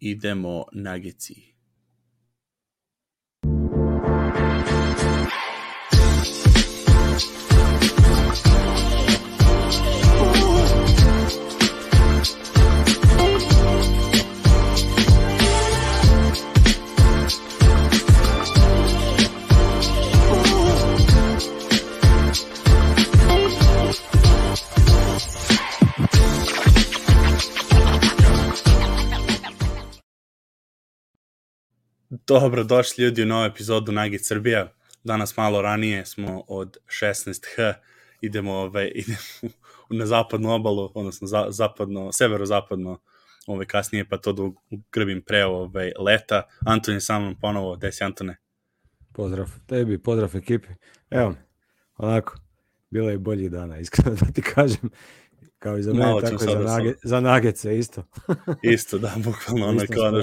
idemo Nagici. Dobro, došli ljudi u novu epizodu Nugget Srbija. Danas malo ranije smo od 16h, idemo, ovaj, idemo na zapadnu obalu, odnosno za, zapadno, severozapadno ovaj, kasnije, pa to da grbim pre ovaj, leta. Anton je sa mnom ponovo, desi Antone. Pozdrav tebi, pozdrav ekipi. Evo, onako, bilo je bolji dana, iskreno da ti kažem. Kao i za mene, tako i za, nage, za nagece isto. isto, da, bukvalno ono kao da.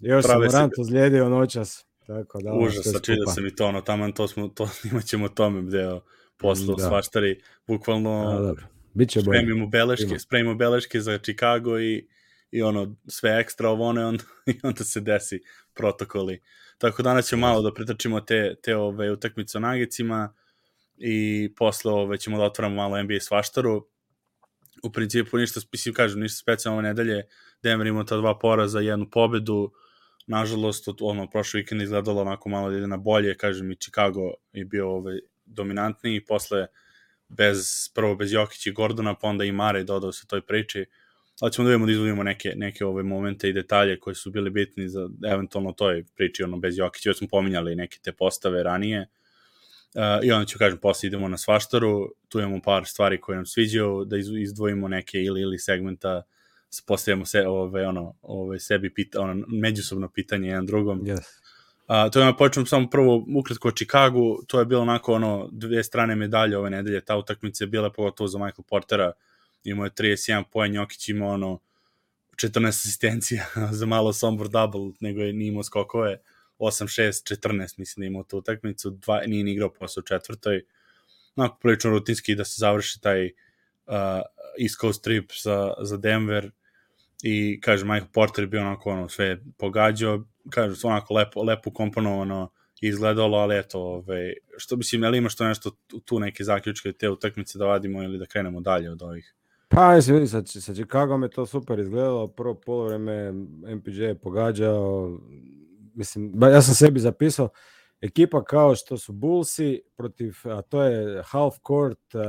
Još sam Morant ozlijedio noćas. Tako da, Užas, sači da se mi to, ono, tamo to smo, to imat ćemo tome gde posle da. svaštari, bukvalno A, dobro. Biće bolje. Spremimo beleške, spremimo beleške za Chicago i, i ono, sve ekstra ovo ono, onda, i onda se desi protokoli. Tako danas ćemo malo da pretrčimo te, te ove, utakmice o nagicima i posle ove, ćemo da otvoramo malo NBA svaštaru u principu ništa, mislim, kažem, ništa specijalno nedelje, Denver imao ta dva poraza, jednu pobedu, nažalost, od, ono, prošle vikend izgledalo onako malo da ide na bolje, kažem, i Chicago je bio ovaj, dominantniji, posle bez, prvo bez Jokić i Gordona, pa onda i Mare dodao se toj priči, ali ćemo da vidimo da izvodimo neke, neke ove momente i detalje koji su bili bitni za eventualno toj priči, ono, bez Jokića, već smo pominjali neke te postave ranije, Uh, I onda ću kažem, posle idemo na svaštaru, tu imamo par stvari koje nam sviđaju, da izdvojimo neke ili ili segmenta, postavljamo se, ove, ono, ove, sebi pita, ono, međusobno pitanje jedan drugom. Yes. Uh, to je počnem samo prvo ukratko o Chicagu, to je bilo onako ono dve strane medalje ove nedelje, ta utakmica je bila pogotovo za Michael Portera, imao je 31 poen, Jokić imao ono 14 asistencija za malo sombor double, nego je nimao skokove. Uh, 8-6-14, mislim da imao tu utakmicu, dva, nije ni igrao posle u četvrtoj. Onako prilično rutinski da se završi taj uh, East Coast trip za, za Denver i kaže Michael Porter bio onako ono sve pogađao, kaže onako lepo, lepo komponovano izgledalo, ali eto, ove, što mislim, ali ima što nešto tu neke zaključke te utakmice da vadimo ili da krenemo dalje od ovih? Pa, mislim, vidi, sa, sa Chicago me to super izgledalo, prvo polovreme MPJ je pogađao, mislim, ja sam sebi zapisao, ekipa kao što su Bullsi protiv, a to je half court, uh,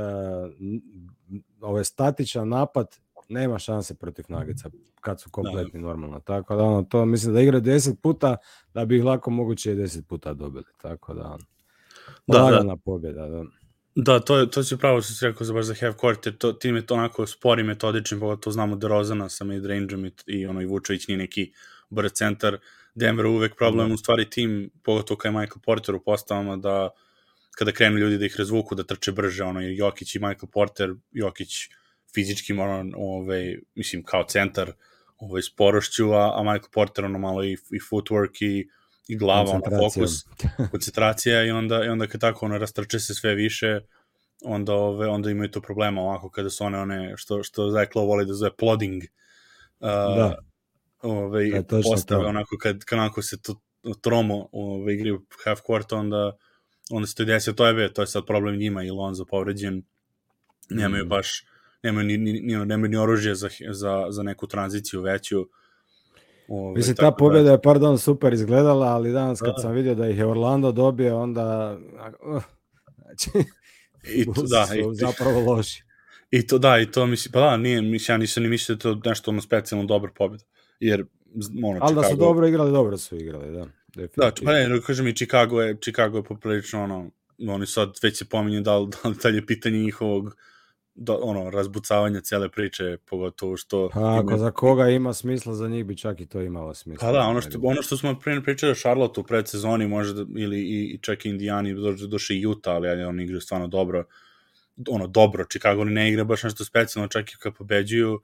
ovaj statičan napad, nema šanse protiv Nagica kad su kompletni da. normalno. Tako da ono, to mislim da igra 10 puta da bi ih lako moguće i 10 puta dobili. Tako da ono, da, da. pobjeda. Da. Da, to, je, to će pravo što si rekao za baš za half court, jer to, tim je to onako spori metodični, pogotovo znamo da Rozana sa midrangeom i, i ono i Vučević nije neki brz centar, uh, Denver uvek problem, da. u stvari tim, pogotovo kao je Michael Porter u postavama, da kada krenu ljudi da ih razvuku, da trče brže, ono, Jokić i Michael Porter, Jokić fizički, ono, ovaj, mislim, kao centar, ovaj, sporošću, a, a Michael Porter, ono, malo i, i footwork i, i glava, ono, fokus, koncentracija i onda, i onda kad tako, ono, rastrče se sve više, onda, ove, onda imaju to problema ovako kada su one, one što, što Zeklo voli da zove plodding, uh, da ovaj, da, postave, to. onako kad, kad onako se to tromo ovaj, igri u half court, onda, onda se to desi, to je, to je sad problem njima i Lonzo povređen, nemaju mm. baš, nemaju ni, ni, ni, nemaju ni oružje za, za, za neku tranziciju veću, Ove, Mislim, ta pobjeda da... je, pardon, super izgledala, ali danas kad da. sam vidio da ih je Orlando dobio, onda... Uh, znači, I to, da, i, zapravo loši. I to, da, i to mislim, pa da, nije, mislim, ja nisam ni mislio da to nešto ono specijalno dobra pobjeda jer ono, Ali da su dobro igrali, dobro su igrali, da. Da, pa ne, kažem i Chicago je, Chicago je poprilično ono, oni sad već se pominju da li, da li je pitanje njihovog do, ono, razbucavanja cele priče, pogotovo što... Pa ako ima... za koga ima smisla, za njih bi čak i to imalo smisla. Pa da, ono što, ono što smo prije pričali o Charlotte u predsezoni, možda, ili i, i čak i Indijani, došli, došli i Utah, ali, ali oni igraju stvarno dobro, ono, dobro, Chicago ne igra baš nešto specijalno, čak i kad pobeđuju, uh,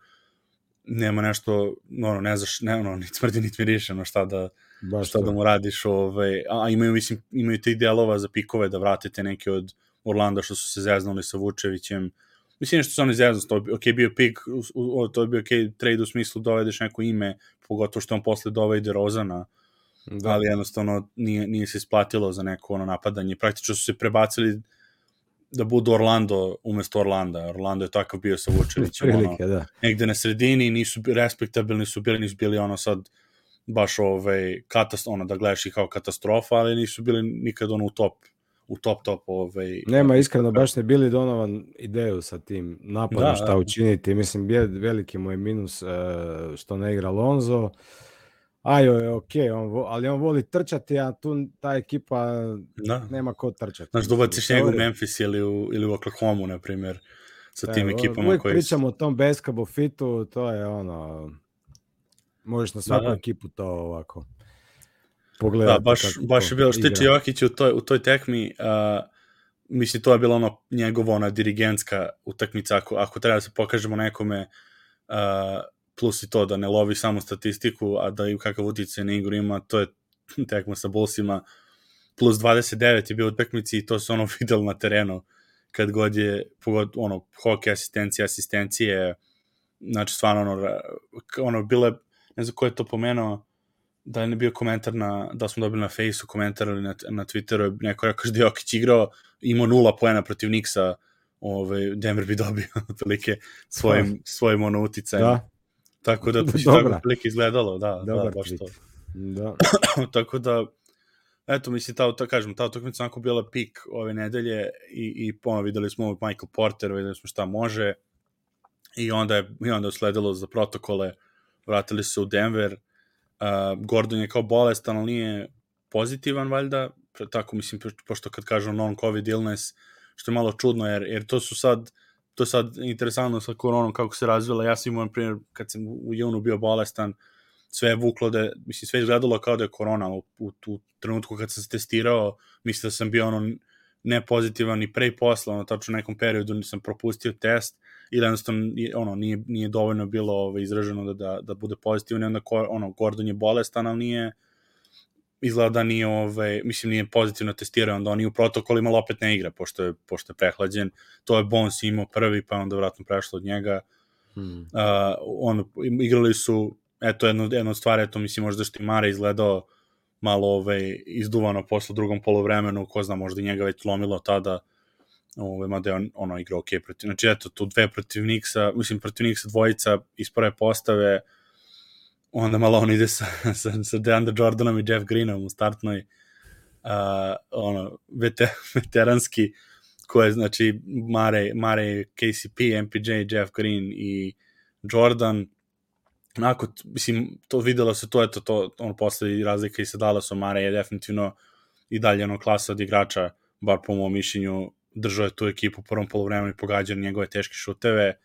nema nešto, ono, ne znaš, ne, ono, niti smrdi, niti miriše, ono, šta da, Baš šta to. da mu radiš, ovaj, a imaju, mislim, imaju tih delova za pikove da vratite neke od Orlanda što su se zeznuli sa Vučevićem, Mislim što su oni zezno, to ok, bio pik, to je bio ok trade u smislu dovedeš neko ime, pogotovo što on posle dovede Rozana, da. ali jednostavno nije, nije se isplatilo za neko ono napadanje. Praktično su se prebacili da budu Orlando umesto Orlanda. Orlando je takav bio sa Vučevićem. Prilike, ono, da. Negde na sredini, nisu respektabilni su bili, nisu bili ono sad baš ovaj, katast, ono, da gledaš ih kao katastrofa, ali nisu bili nikad ono u top u top top ovaj Nema iskreno baš ne bili Donovan ideju sa tim napadom da, šta da. učiniti. Mislim veliki mu je minus uh, što ne igra Lonzo. Ajo je ok, on, ali on voli trčati, a tu ta ekipa da. nema ko trčati. Znaš, dobaciš njegu u Memphis ili u, ili u Oklahoma, na primjer, sa da, tim ekipama. Uvijek koji... pričamo o tom basketball fitu, to je ono, možeš na svaku da, da. ekipu to ovako pogledati. Da, baš, baš je bilo, što tiče Jokića u toj, u toj tekmi, uh, mislim, to je bilo ono njegovo ona dirigentska utakmica, ako, ako treba da se pokažemo nekome uh, plus i to da ne lovi samo statistiku, a da i kakav utjecaj na igru ima, to je tekma sa Bullsima, plus 29 je bio u tekmici i to se ono videlo na terenu, kad god je, pogod, ono, hoke, asistencije, asistencije, znači stvarno ono, ono, bile, ne znam ko je to pomenuo, da je bio komentar na, da smo dobili na Faceu komentar ili na, na Twitteru, neko rekao da je Jokić igrao, imao nula poena protiv Nixa, ovaj, Denver bi dobio otprilike svojim, svojim ono uticajem. Da. Tako da to će tako otprilike izgledalo, da, da Dobar da, baš to. Da. tako da, eto, mislim, ta, ta, kažem, ta utakmica onako bila pik ove nedelje i, i ponovno videli smo Michael Porter, videli smo šta može i onda je, i onda je usledilo za protokole, vratili se u Denver, Uh, Gordon je kao bolestan, ali nije pozitivan, valjda, tako mislim, pošto kad kažu non-covid illness, što je malo čudno, jer, jer to su sad, to je sad interesantno sa koronom kako se razvila, ja sam imao, primjer, kad sam u junu bio bolestan, sve je vuklo da, mislim, sve izgledalo kao da je korona u, u, u trenutku kad sam se testirao, mislim da sam bio ono ne pozitivan i pre i posle, ono, tačno u nekom periodu nisam propustio test, ili jednostavno ono, nije, nije dovoljno bilo ovaj, izraženo da, da, da bude pozitivno i onda ko, ono, Gordon je bolestan, ali nije izgleda da nije, ovaj, mislim, nije pozitivno testirao, onda on i u protokolima opet ne igra, pošto je, pošto je prehlađen. To je Bones imao prvi, pa onda vratno prešlo od njega. Hmm. Uh, on, igrali su, eto, jedno, jedno stvar, eto, mislim, možda što i Mare izgledao malo ovaj, izduvano posle drugom polovremenu, ko zna, možda i njega već lomilo tada, Ove, mada je on, ono igra ok protiv, znači eto, tu dve protiv Nixa, mislim protiv Nixa dvojica iz prve postave, onda malo on ide sa, sa, sa DeAndre Jordanom i Jeff Greenom u startnoj, uh, ono, veter, veteranski, koje, znači, Mare, Mare, KCP, MPJ, Jeff Green i Jordan, onako, mislim, to videlo se to, eto, to, ono, posle razlika i sa Dallasom, Mare je definitivno i dalje ono klasa od igrača, bar po mojom mišljenju, držao je tu ekipu u prvom polovremenu i pogađao njegove teške šuteve.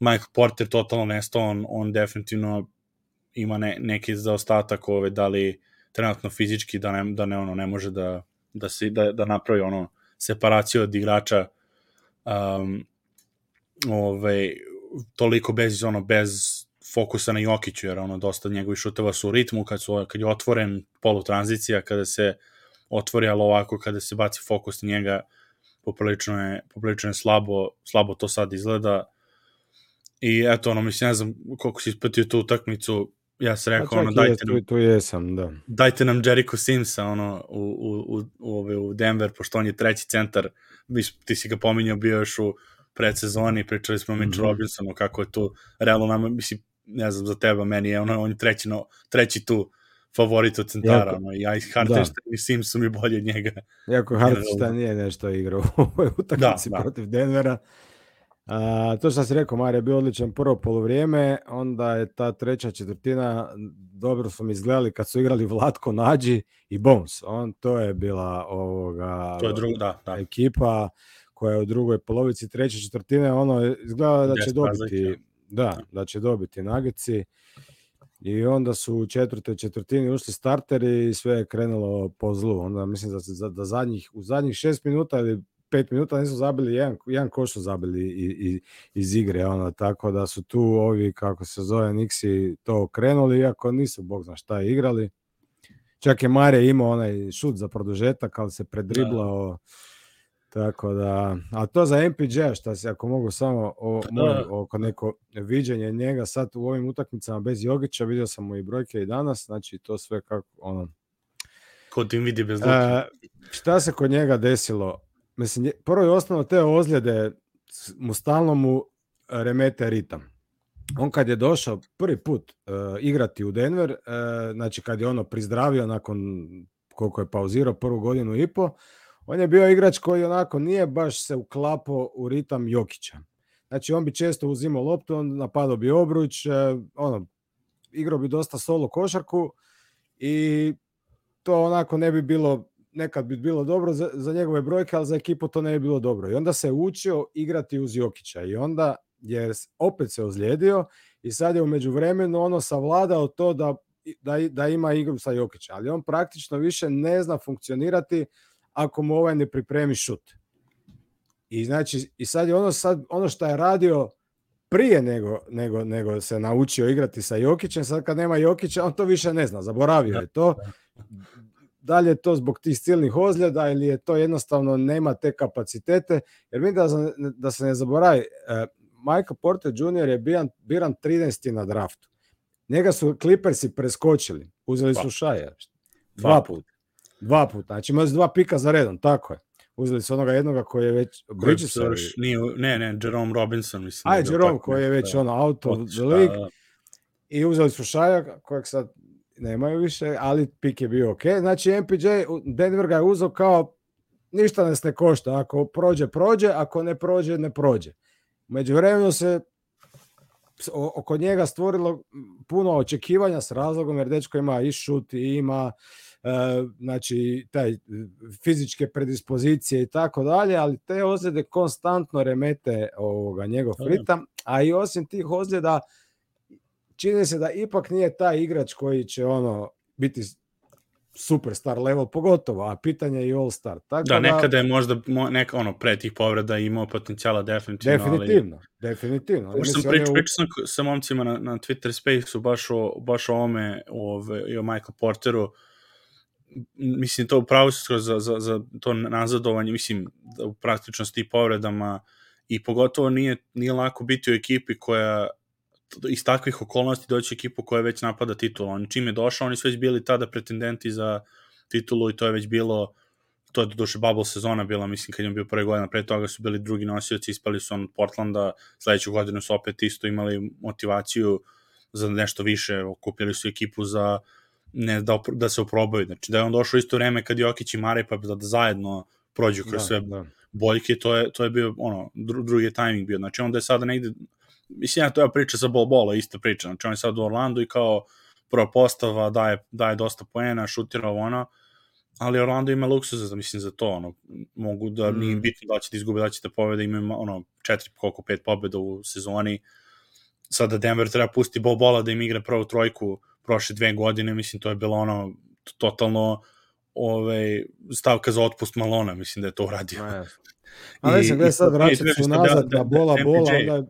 Michael Porter totalno nestao, on, on definitivno ima ne, neki zaostatak ove, da li trenutno fizički da ne, da ne, ono, ne može da, da, se, da, da napravi ono separaciju od igrača um, ove, toliko bez ono bez fokusa na Jokiću, jer ono dosta njegovih šuteva su u ritmu, kad, su, kad je otvoren polutranzicija, kada se otvori, ali ovako kada se baci fokus na njega, poprilično je, poprilično je slabo, slabo to sad izgleda. I eto, ono, mislim, ne znam koliko si ispratio tu utakmicu, ja sam rekao, ono, dajte nam... Tu, tu jesam, da. Dajte nam Jericho Simsa, ono, u, u, u, u, u Denver, pošto on je treći centar, ti si ga pominjao, bio još u predsezoni, pričali smo o Mitch mm -hmm. Robinsonu, kako je tu, realno nama, mislim, ne znam za teba, meni je ono, on je treći, no, treći tu favorit od centara, no, ja i Hartenstein da. i Sims su mi bolji od njega. Iako Hartenstein nije nešto igrao u ovoj utakmici da, da. protiv Denvera. A, to što si rekao, Marija je bio odličan prvo polovrijeme, onda je ta treća četvrtina, dobro su mi izgledali kad su igrali Vlatko Nađi i Bones. On, to je bila ovoga, to je druga, da, da. ekipa koja je u drugoj polovici treće četvrtine, ono izgleda da će dobiti, da, da će dobiti Nagici. I onda su u četvrtoj četvrtini ušli starteri i sve je krenulo po zlu. Onda mislim da, za, da zadnjih, u zadnjih šest minuta ili pet minuta nisu zabili, jedan, jedan koš su zabili i, i, iz igre, ono, tako da su tu ovi, kako se zove, Nixi to krenuli, iako nisu, bog zna šta, igrali. Čak je Mare imao onaj šut za produžetak, ali se predriblao, Tako da, a to za MPJ, šta se, ako mogu samo o, Pa moj, da. oko neko viđenje njega sad u ovim utakmicama bez Jogića, vidio sam mu i brojke i danas, znači to sve kako, ono, Ko tim vidi bez. E, šta se kod njega desilo? Mislim, prvo i osnovno te ozljede mu stalno mu remete ritam. On kad je došao prvi put e, igrati u Denver, e, znači kad je ono prizdravio nakon koliko je pauzirao prvu godinu i po, on je bio igrač koji onako nije baš se uklapao u ritam Jokića. Znači on bi često uzimao loptu, on napadao bi obruč, e, ono, igrao bi dosta solo košarku i to onako ne bi bilo, nekad bi bilo dobro za, za njegove brojke, ali za ekipu to ne bi bilo dobro. I onda se učio igrati uz Jokića i onda je opet se ozlijedio i sad je u međuvremenu ono savladao to da, da, da ima igru sa Jokića, ali on praktično više ne zna funkcionirati ako mu ovaj ne pripremi šut. I znači, i sad je ono, sad, ono što je radio prije nego, nego, nego se naučio igrati sa Jokićem, sad kad nema Jokića, on to više ne zna, zaboravio je to. Da li je to zbog tih silnih ozljeda ili je to jednostavno nema te kapacitete, jer vidim da, da se ne zaboravi, eh, Michael Porter Jr. je biran, biran 13. na draftu. Njega su Clippersi preskočili, uzeli su. Šaja. Dva puta. Dva puta, znači imali su dva pika za redom, tako je. Uzeli su onoga jednoga koji je već, Bridges, nije, ne, ne, Jerome Robinson, mislim. Aj, Jerome koji je već da. ono out of the league da, da. i uzeli su Šaja kojeg sad nemaju više, ali pik je bio ok. Znači MPJ, Denver ga je uzeo kao ništa nas ne košta, ako prođe, prođe, ako ne prođe, ne prođe. U međuvremenu se oko njega stvorilo puno očekivanja s razlogom jer dečko ima i šut i ima e, znači taj e, fizičke predispozicije i tako dalje, ali te ozljede konstantno remete ovoga njegov Da, da. ritam, a i osim tih ozljeda čini se da ipak nije taj igrač koji će ono biti superstar level pogotovo, a pitanje je i all star. Tako Da, nekada je možda mo- neka, ono, pre tih povreda imao potencijala definitivno, ali... definitivno, definitivno. Ja Pošto sam je pričao, sam sa momcima na, na Twitter Space-u baš o, baš o ome ove, i o Michael Porteru. Mislim, to upravo se za, za, za to nazadovanje, mislim, da u praktično s tih povredama i pogotovo nije, nije lako biti u ekipi koja iz takvih okolnosti doći ekipu koja već napada titulu. On čim je došao, oni su već bili tada pretendenti za titulu i to je već bilo to je doduše bubble sezona bila, mislim, kad je bio prve godina, pre toga su bili drugi nosioci, ispali su on od Portlanda, sledeću godinu su opet isto imali motivaciju za nešto više, okupili su ekipu za ne, da, da se oprobaju. Znači da je on došao isto vreme kad Jokić i Mare, pa da, da zajedno prođu kroz da, sve da. boljke, to je, to je bio ono, dru, drugi je timing bio. Znači onda je sada negde, mislim ja to je priča sa Bol Bola, ista priča. Znači on je sad u Orlandu i kao prva postava, daje, daje dosta poena, šutira ovo ono, ali Orlando ima luksuza, za- mislim, za to, ono, mogu da, Mm. nije bitno da će da izgube, da će da pobede, imaju, ono, četiri, koliko, pet pobeda u sezoni, sada Denver treba pusti Bol Bola da im igra prvu trojku prošle dve godine, mislim, to je bilo ono, totalno ovaj, stavka za otpust Malona, mislim da je to uradio. Ma, jasno. A mislim, gledaj sad, vraćat se da- unazad da- da- bola, da bola, onda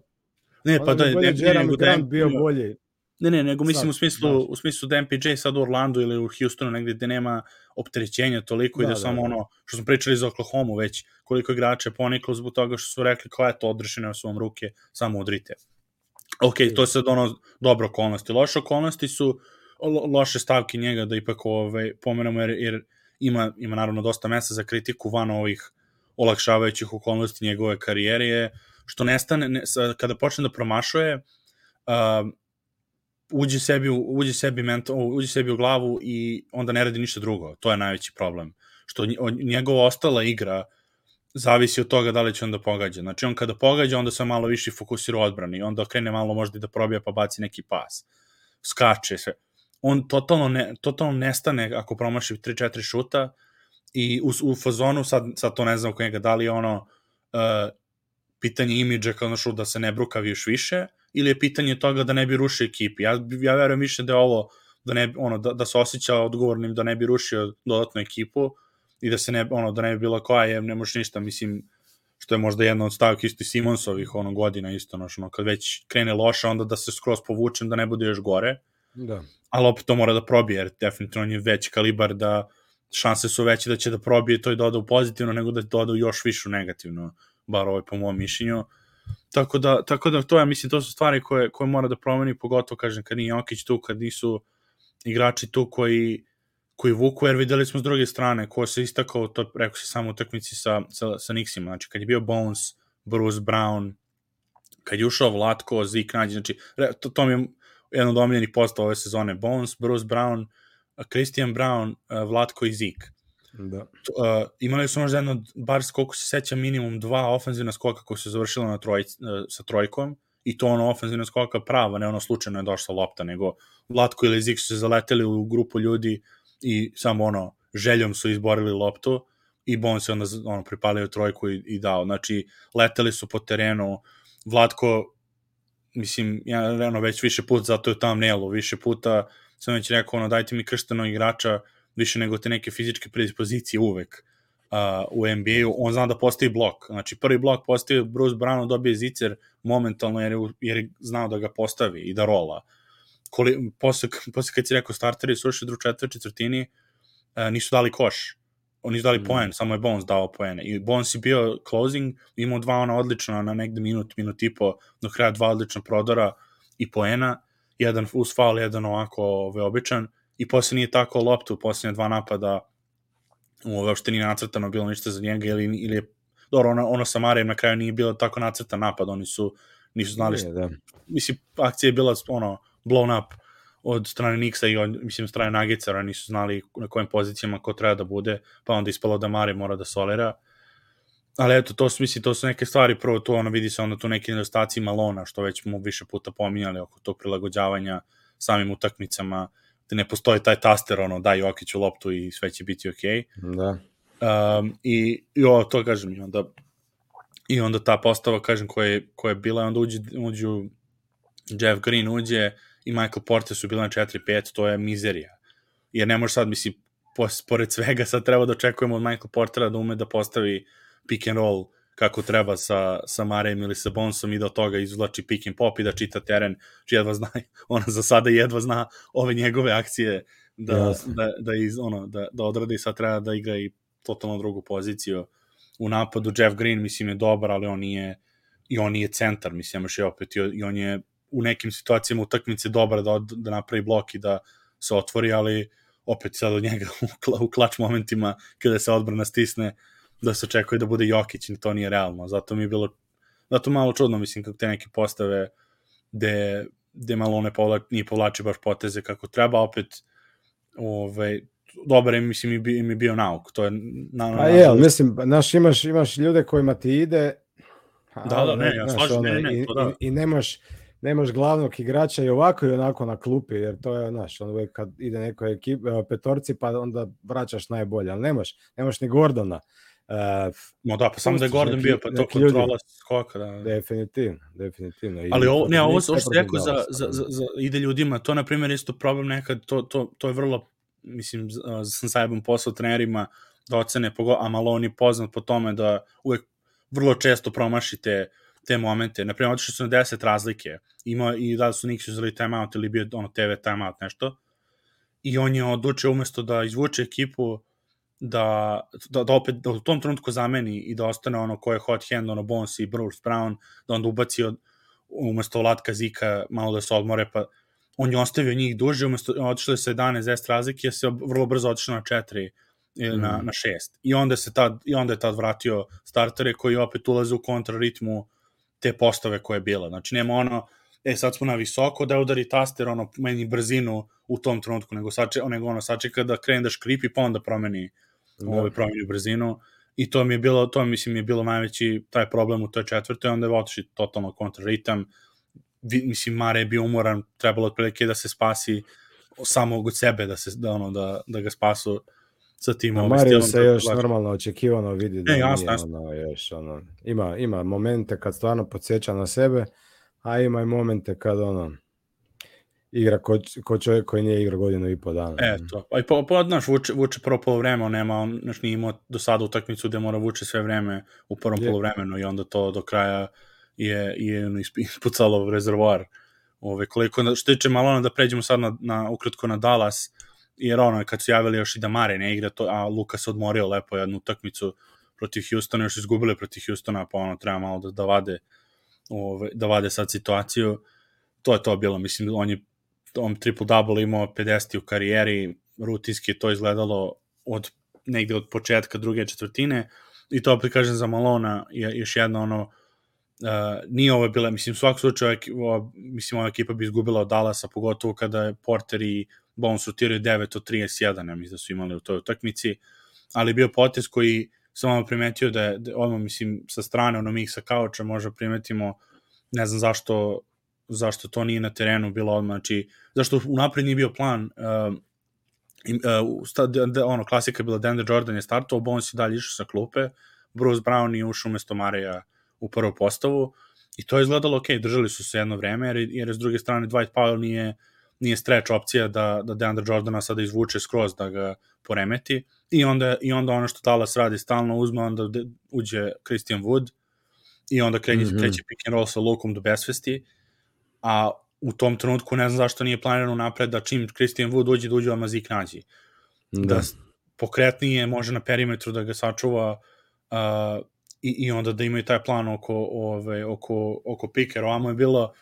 Ne, onda pa da, bolje ne, Jeremy da Grant je- bio bolji. Ne, ne, nego mislim Sad, u smislu, baš. u smislu da MPJ sad u Orlandu ili u Houstonu negde gde nema opterećenja toliko i Da, da, da, samo da. ono, što smo pričali za Oklahoma već, koliko igrača je poniklo zbog toga što su rekli kao eto, odrešene su vam ruke, samo udrite. Ok, to je sad ono dobro okolnosti. Loše okolnosti su lo, loše stavke njega da ipak ovaj, pomenemo jer, jer ima, ima naravno dosta mesta za kritiku van ovih olakšavajućih okolnosti njegove karijere je što nestane, ne, kada počne da promašuje, uh, uđe sebi, uđe sebi, mental, uđe sebi u glavu i onda ne radi ništa drugo. To je najveći problem. Što njegova ostala igra zavisi od toga da li će on da pogađa. Znači on kada pogađa, onda se malo više fokusira u odbrani, onda krene malo možda i da probija pa baci neki pas. Skače sve. On totalno, ne, totalno nestane ako promaši 3-4 šuta i u, u fazonu, sad, sad to ne znam oko njega, da li ono uh, pitanje imidža kao znaš, da se ne brukavi još više ili je pitanje toga da ne bi rušio ekipi. Ja, ja verujem više da je ovo da, ne, ono, da, da se osjeća odgovornim da ne bi rušio dodatnu ekipu i da se ne, ono, da ne bi bilo koja je, ne možeš ništa, mislim, što je možda jedna od stavki isto i Simonsovih ono, godina isto, znaš, ono, kad već krene loše, onda da se skroz povučem, da ne bude još gore, Da. ali opet to mora da probije, jer definitivno on je veći kalibar da šanse su veće da će da probije to i doda u pozitivno nego da doda u još višu negativno, bar ovaj po mom mišljenju. Tako da, tako da to ja mislim, to su stvari koje, koje mora da promeni, pogotovo kažem kad nije Jokić tu, kad nisu igrači tu koji koji vuku, jer videli smo s druge strane, ko se istakao, to rekao se samo u utakmici sa, sa, sa Nixima, znači kad je bio Bones, Bruce Brown, kad je ušao Vlatko, Zik nađe, znači to, to mi je jedan od omiljenih posta ove sezone, Bones, Bruce Brown, Christian Brown, Vlatko i Zik. Da. Uh, imali su možda jedno, bar koliko se seća, minimum dva ofenzivna skoka koja su završila na troj, sa trojkom, i to ono ofenzivna skoka prava, ne ono slučajno je došla lopta, nego Vlatko ili Zik su se zaleteli u grupu ljudi i samo ono, željom su izborili loptu i Bon se onda ono, pripalio trojku i, i dao. Znači, leteli su po terenu, Vlatko, mislim, ja ono, već više puta, zato je tam Nelo, više puta sam već rekao, ono, dajte mi krštenog igrača više nego te neke fizičke predispozicije uvek uh, u NBA-u, on zna da postavi blok. Znači, prvi blok postavi Bruce Brown, dobije zicer momentalno jer je, jer je znao da ga postavi i da rola. Koli, posle, posle kad si rekao starteri su ušli u četvr četvrtini, uh, nisu dali koš. Oni su dali mm. poen, samo je Bones dao poene. I Bones je bio closing, imao dva ona odlična na negde minut, minut i po, do kraja dva odlična prodora i poena, jedan uz faul, jedan ovako ove, običan, i posle nije tako loptu, posljednje dva napada, ove, uopšte nije nacrtano bilo ništa za njega, ili, ili je, dobro, ono, ono sa Marijem na kraju nije bilo tako nacrtan napad, oni su, nisu znali što, da. mislim, akcija je bila, ono, blown up od strane Nixa i od, mislim, strane Nagicera, nisu znali na kojim pozicijama ko treba da bude, pa onda ispalo da Mari mora da solira. Ali eto, to su, mislim, to su neke stvari, prvo to ono, vidi se onda tu neki nedostaci Malona, što već smo više puta pominjali oko tog prilagođavanja samim utakmicama, da ne postoji taj taster, ono, daj Jokiću loptu i sve će biti okej. Okay. Da. Um, I, i ovo, to kažem, i onda, i onda ta postava, kažem, koja je, koja je bila, onda uđe, uđu Jeff Green uđe i Michael Porter su bila na 4-5, to je mizerija. Jer ne može sad, mislim, pored svega sad treba da očekujemo od Michael Portera da ume da postavi pick and roll kako treba sa, sa Marejem ili sa Bonsom i da od toga izvlači pick and pop i da čita teren, či jedva zna, ona za sada jedva zna ove njegove akcije da, da, da, iz, ono, da, da odrade i sad treba da igra i totalno drugu poziciju u napadu. Jeff Green, mislim, je dobar, ali on nije i on nije centar, mislim, imaš je opet i on je u nekim situacijama utakmice dobar da, od, da napravi blok i da se otvori, ali opet sad od njega u, u klač momentima kada se odbrana stisne da se očekuje da bude Jokić i to nije realno. Zato mi je bilo zato malo čudno, mislim, kako te neke postave gde, gde malo ne povlači, nije povlači baš poteze kako treba, opet ovaj, dobar je, mislim, im, im je bio nauk. To je, na, na, pa je, mislim, znaš, imaš, imaš ljude kojima ti ide, da, da, ne, ja slažem, ne, ne, to da. I, i nemaš, nemaš glavnog igrača i ovako i onako na klupi, jer to je, znaš, on uvek kad ide neko ekip, petorci, pa onda vraćaš najbolje, ali nemaš, nemaš ni Gordona. Uh, no da, pa samo da je Gordon neki, bio, pa to kontrola skoka. Da. Definitivno, definitivno. I ali ovo, ne, ovo, što rekao za, za, za, za, ide ljudima, to na primjer isto problem nekad, to, to, to je vrlo, mislim, sam sajbom posao trenerima da ocene, a malo on je poznat po tome da uvek vrlo često promašite te momente. Naprimjer, otišli su na 10 razlike. Ima i da su Nix uzeli timeout ili bio ono TV timeout nešto. I on je odlučio umesto da izvuče ekipu da, da, da opet da u tom trenutku zameni i da ostane ono ko je hot hand, ono Bones i Bruce Brown, da onda ubaci od, umesto Vlatka Zika malo da se odmore, pa on je ostavio njih duže, umesto otišli sa 11 10 razlike, je se vrlo brzo otišao na 4 ili na, mm. na 6. I onda se tad, i onda je tad vratio startere koji opet ulaze u kontraritmu te postave koje je bila. Znači, nema ono, e, sad smo na visoko, da udari taster, ono, meni brzinu u tom trenutku, nego, sače, nego ono, sačeka da krene da škripi, pa onda promeni, da. ovaj, promeni brzinu. I to mi je bilo, to mislim je bilo najveći taj problem u toj četvrtoj, onda je otišli totalno kontraritam, mislim, Mare je bio umoran, trebalo otprilike da se spasi samo od sebe, da, se, da, ono, da, da ga spasu sa tim ovaj Mario se još plaća. normalno očekivano vidi da e, jasno, nije, jasno. ono, još, ono, ima, ima momente kad stvarno podsjeća na sebe, a ima i momente kad ono, igra ko, ko čovjek koji nije igra godinu i po dana. Eto, pa i po, po, znaš, vuče, vuče prvo polovreme, on nema, on znaš, nije imao do sada utakmicu gde mora vuče sve vreme u prvom je. polovremenu i onda to do kraja je, je ispucalo rezervoar. Ove, koliko, što tiče Malona, da pređemo sad na, na, ukratko na Dallas, jer ono, kad su javili još i da Mare ne igra, to, a Luka se odmorio lepo jednu utakmicu protiv Houstona, još izgubili protiv Houstona, pa ono, treba malo da, da vade ove, da vade sad situaciju. To je to bilo, mislim, on je on triple-double imao 50 u karijeri, rutinski to izgledalo od negde od početka druge četvrtine i to opet kažem za Malona je još jedno ono uh, nije ovo bila, mislim, svak slučaj, ova, mislim, ova ekipa bi izgubila od Dallasa, pogotovo kada je Porter i Bones rotiraju 9 od 31, ja mislim da su imali u toj utakmici, ali bio potez koji sam vam primetio da je, da, odmah, mislim, sa strane, ono, mi sa kauča možda primetimo, ne znam zašto, zašto to nije na terenu bilo odmah, znači, zašto unapred nije bio plan, uh, uh, sta, de, ono, klasika je bila Denver Jordan je startovao, Bones je dalje išao sa klupe, Bruce Brown je ušao umesto Mareja u prvu postavu i to je izgledalo ok, držali su se jedno vreme, jer, jer s druge strane Dwight Powell nije, nije stretch opcija da, da DeAndre Jordana sada izvuče skroz da ga poremeti i onda, i onda ono što Dallas radi stalno uzme, onda uđe Christian Wood i onda kreće, mm -hmm. kreće pick and roll sa Lukom do besvesti, a u tom trenutku ne znam zašto nije planirano napred da čim Christian Wood uđe da uđe odmah Zik nađi. Da. da pokretnije može na perimetru da ga sačuva uh, i, i onda da imaju taj plan oko, ove, oko, oko pikera. Ovamo je bilo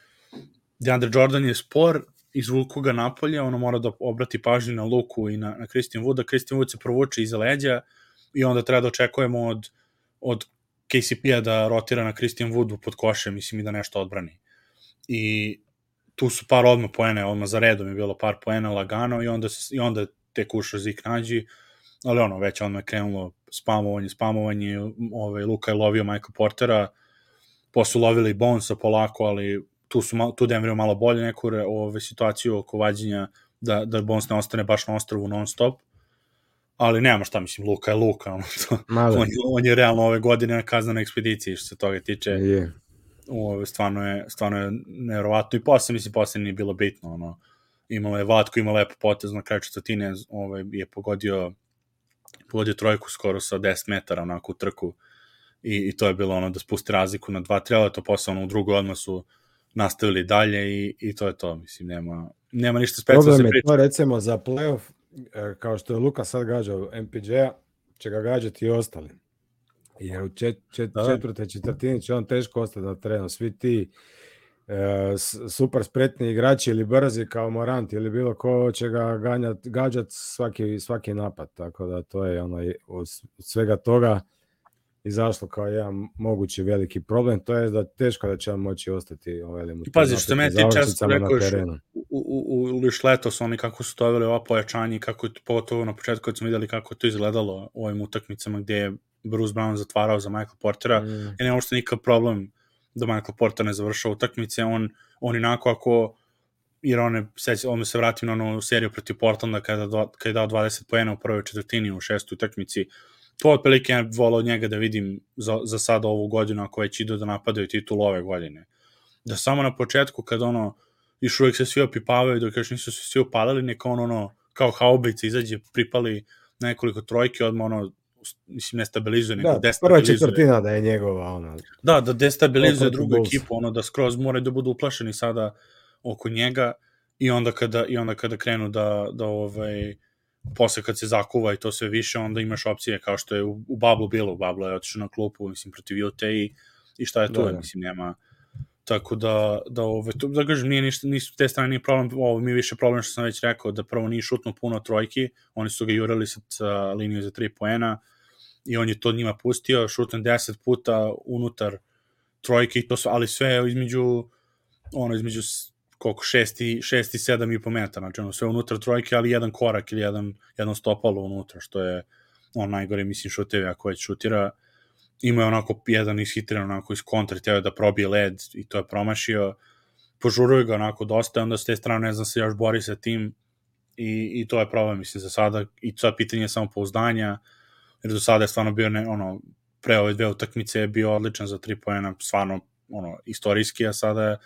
DeAndre Jordan je spor, izvuku ga napolje, ono mora da obrati pažnju na Luku i na, na Christian Wooda. Christian Wood se provuče iza leđa i onda treba da očekujemo od, od KCP-a da rotira na Christian Woodu pod koše, mislim i da nešto odbrani. I tu su par odmah poene, odmah za redom je bilo par poena lagano i onda, i onda te kuša Zik nađi, ali ono, već odmah je krenulo spamovanje, spamovanje, ovaj, Luka je lovio Michael Portera, posle lovili Bonesa polako, ali tu su tu Denver malo bolje neku ove situaciju oko vađenja da da Bones ne ostane baš na ostrvu non stop. Ali nema šta, mislim, Luka je Luka, ono, to, on, je, on je realno ove godine na kaznanoj ekspediciji što se toga tiče. Je. Ove, stvarno je, stvarno je neverovatno i posle, mislim, posle nije bilo bitno, ono, imalo je Vatko, ima lepo potez na kraju četvrtine, ovaj, je pogodio pogodio trojku skoro sa 10 metara onako u trku i, i to je bilo ono da spusti razliku na 2-3, ali to posle ono u drugoj odmah su nastavili dalje i, i to je to, mislim, nema, nema ništa specijalno se priča. Problem je to recimo za playoff, e, kao što je Luka sad gađao MPJ-a, će ga gađati i ostali. Jer u čet, čet, da. četvrte četvrtini će on teško ostati na terenu. Svi ti e, super spretni igrači ili brzi kao Morant ili bilo ko će ga ganjat, gađat svaki, svaki napad. Tako da to je ono, od svega toga izašlo kao jedan mogući veliki problem, to je da teško da će on moći ostati ovaj I pazi, što me ti često rekao u, u, u Liš letos oni kako su tovili ova pojačanja i kako je pogotovo na početku kad smo videli kako to izgledalo u ovim utakmicama gde je Bruce Brown zatvarao za Michael Portera mm. i nema uopšte nikakav problem da Michael Porter ne završava utakmice, on, on inako ako jer on, seć, on se vratim na onu seriju protiv Portlanda kada, kada je dao 20 pojena u prvoj četvrtini u šestoj utakmici, to otprilike ja volao od njega da vidim za, za sada ovu godinu ako već idu da napadaju titul ove godine. Da samo na početku kad ono još uvijek se svi opipavaju dok još nisu se svi upalili neka ono, ono kao haubica izađe pripali nekoliko trojke odmah ono mislim ne stabilizuje nego da, destabilizuje. Prva četvrtina da je njegova ono. Da, da destabilizuje drugu ekipu, ono da skroz moraju da budu uplašeni sada oko njega i onda kada i onda kada krenu da da ovaj posle kad se zakuva i to sve više, onda imaš opcije kao što je u, u Bablu bilo, u Bablu je otišao na klupu, mislim, protiv Ute i, i šta je to, da, da. mislim, nema, tako da, da ove, to, da kažem, nije ništa, nisu te strane nije problem, ovo mi je više problem što sam već rekao, da prvo nije šutno puno trojki, oni su ga jurali sa, sa liniju za 3 poena i on je to njima pustio, šutno 10 puta unutar trojke to su, ali sve između ono, između koliko, šesti, šesti, sedam i po metara, znači ono sve unutra trojke, ali jedan korak ili jedan, jedan stopalo unutra, što je on najgore, mislim, šutevi ako već šutira, ima je onako jedan ishitiran onako iz kontra, teo da probije led i to je promašio, požuruje ga onako dosta, onda s te strane ne znam se još bori sa tim i, i to je problem, mislim, za sada i to je pitanje samo pouzdanja, jer do sada je stvarno bio ne, ono, pre ove dve utakmice je bio odličan za tri pojena, stvarno ono, istorijski, a sada je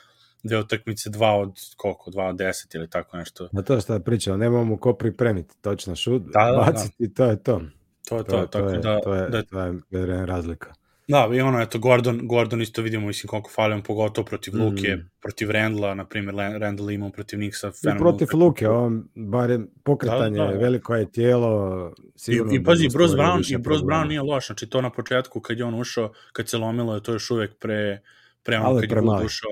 dve utakmice, dva od koliko, dva od deset ili tako nešto. Na to što pričamo, nemamo ko pripremiti, točno šut, da, da, baciti, da. to je to. To je to, to, tako je, da, to je, da, to je, to je razlika. Da, i ono, eto, Gordon, Gordon isto vidimo, mislim, koliko fali on, pogotovo protiv Luke, Mm. protiv Rendla, na primjer, Rendl imao protiv Nixa. I protiv Luke, on barem pokretanje, Da, da, da. veliko je tijelo, I, sigurno i bi pazi, mu Bruce Brown, i Bruce problema. Brown nije loš, znači to na početku kad je on ušao, kad se lomilo, je to još uvek pre, pre ono Ali kad je ušao.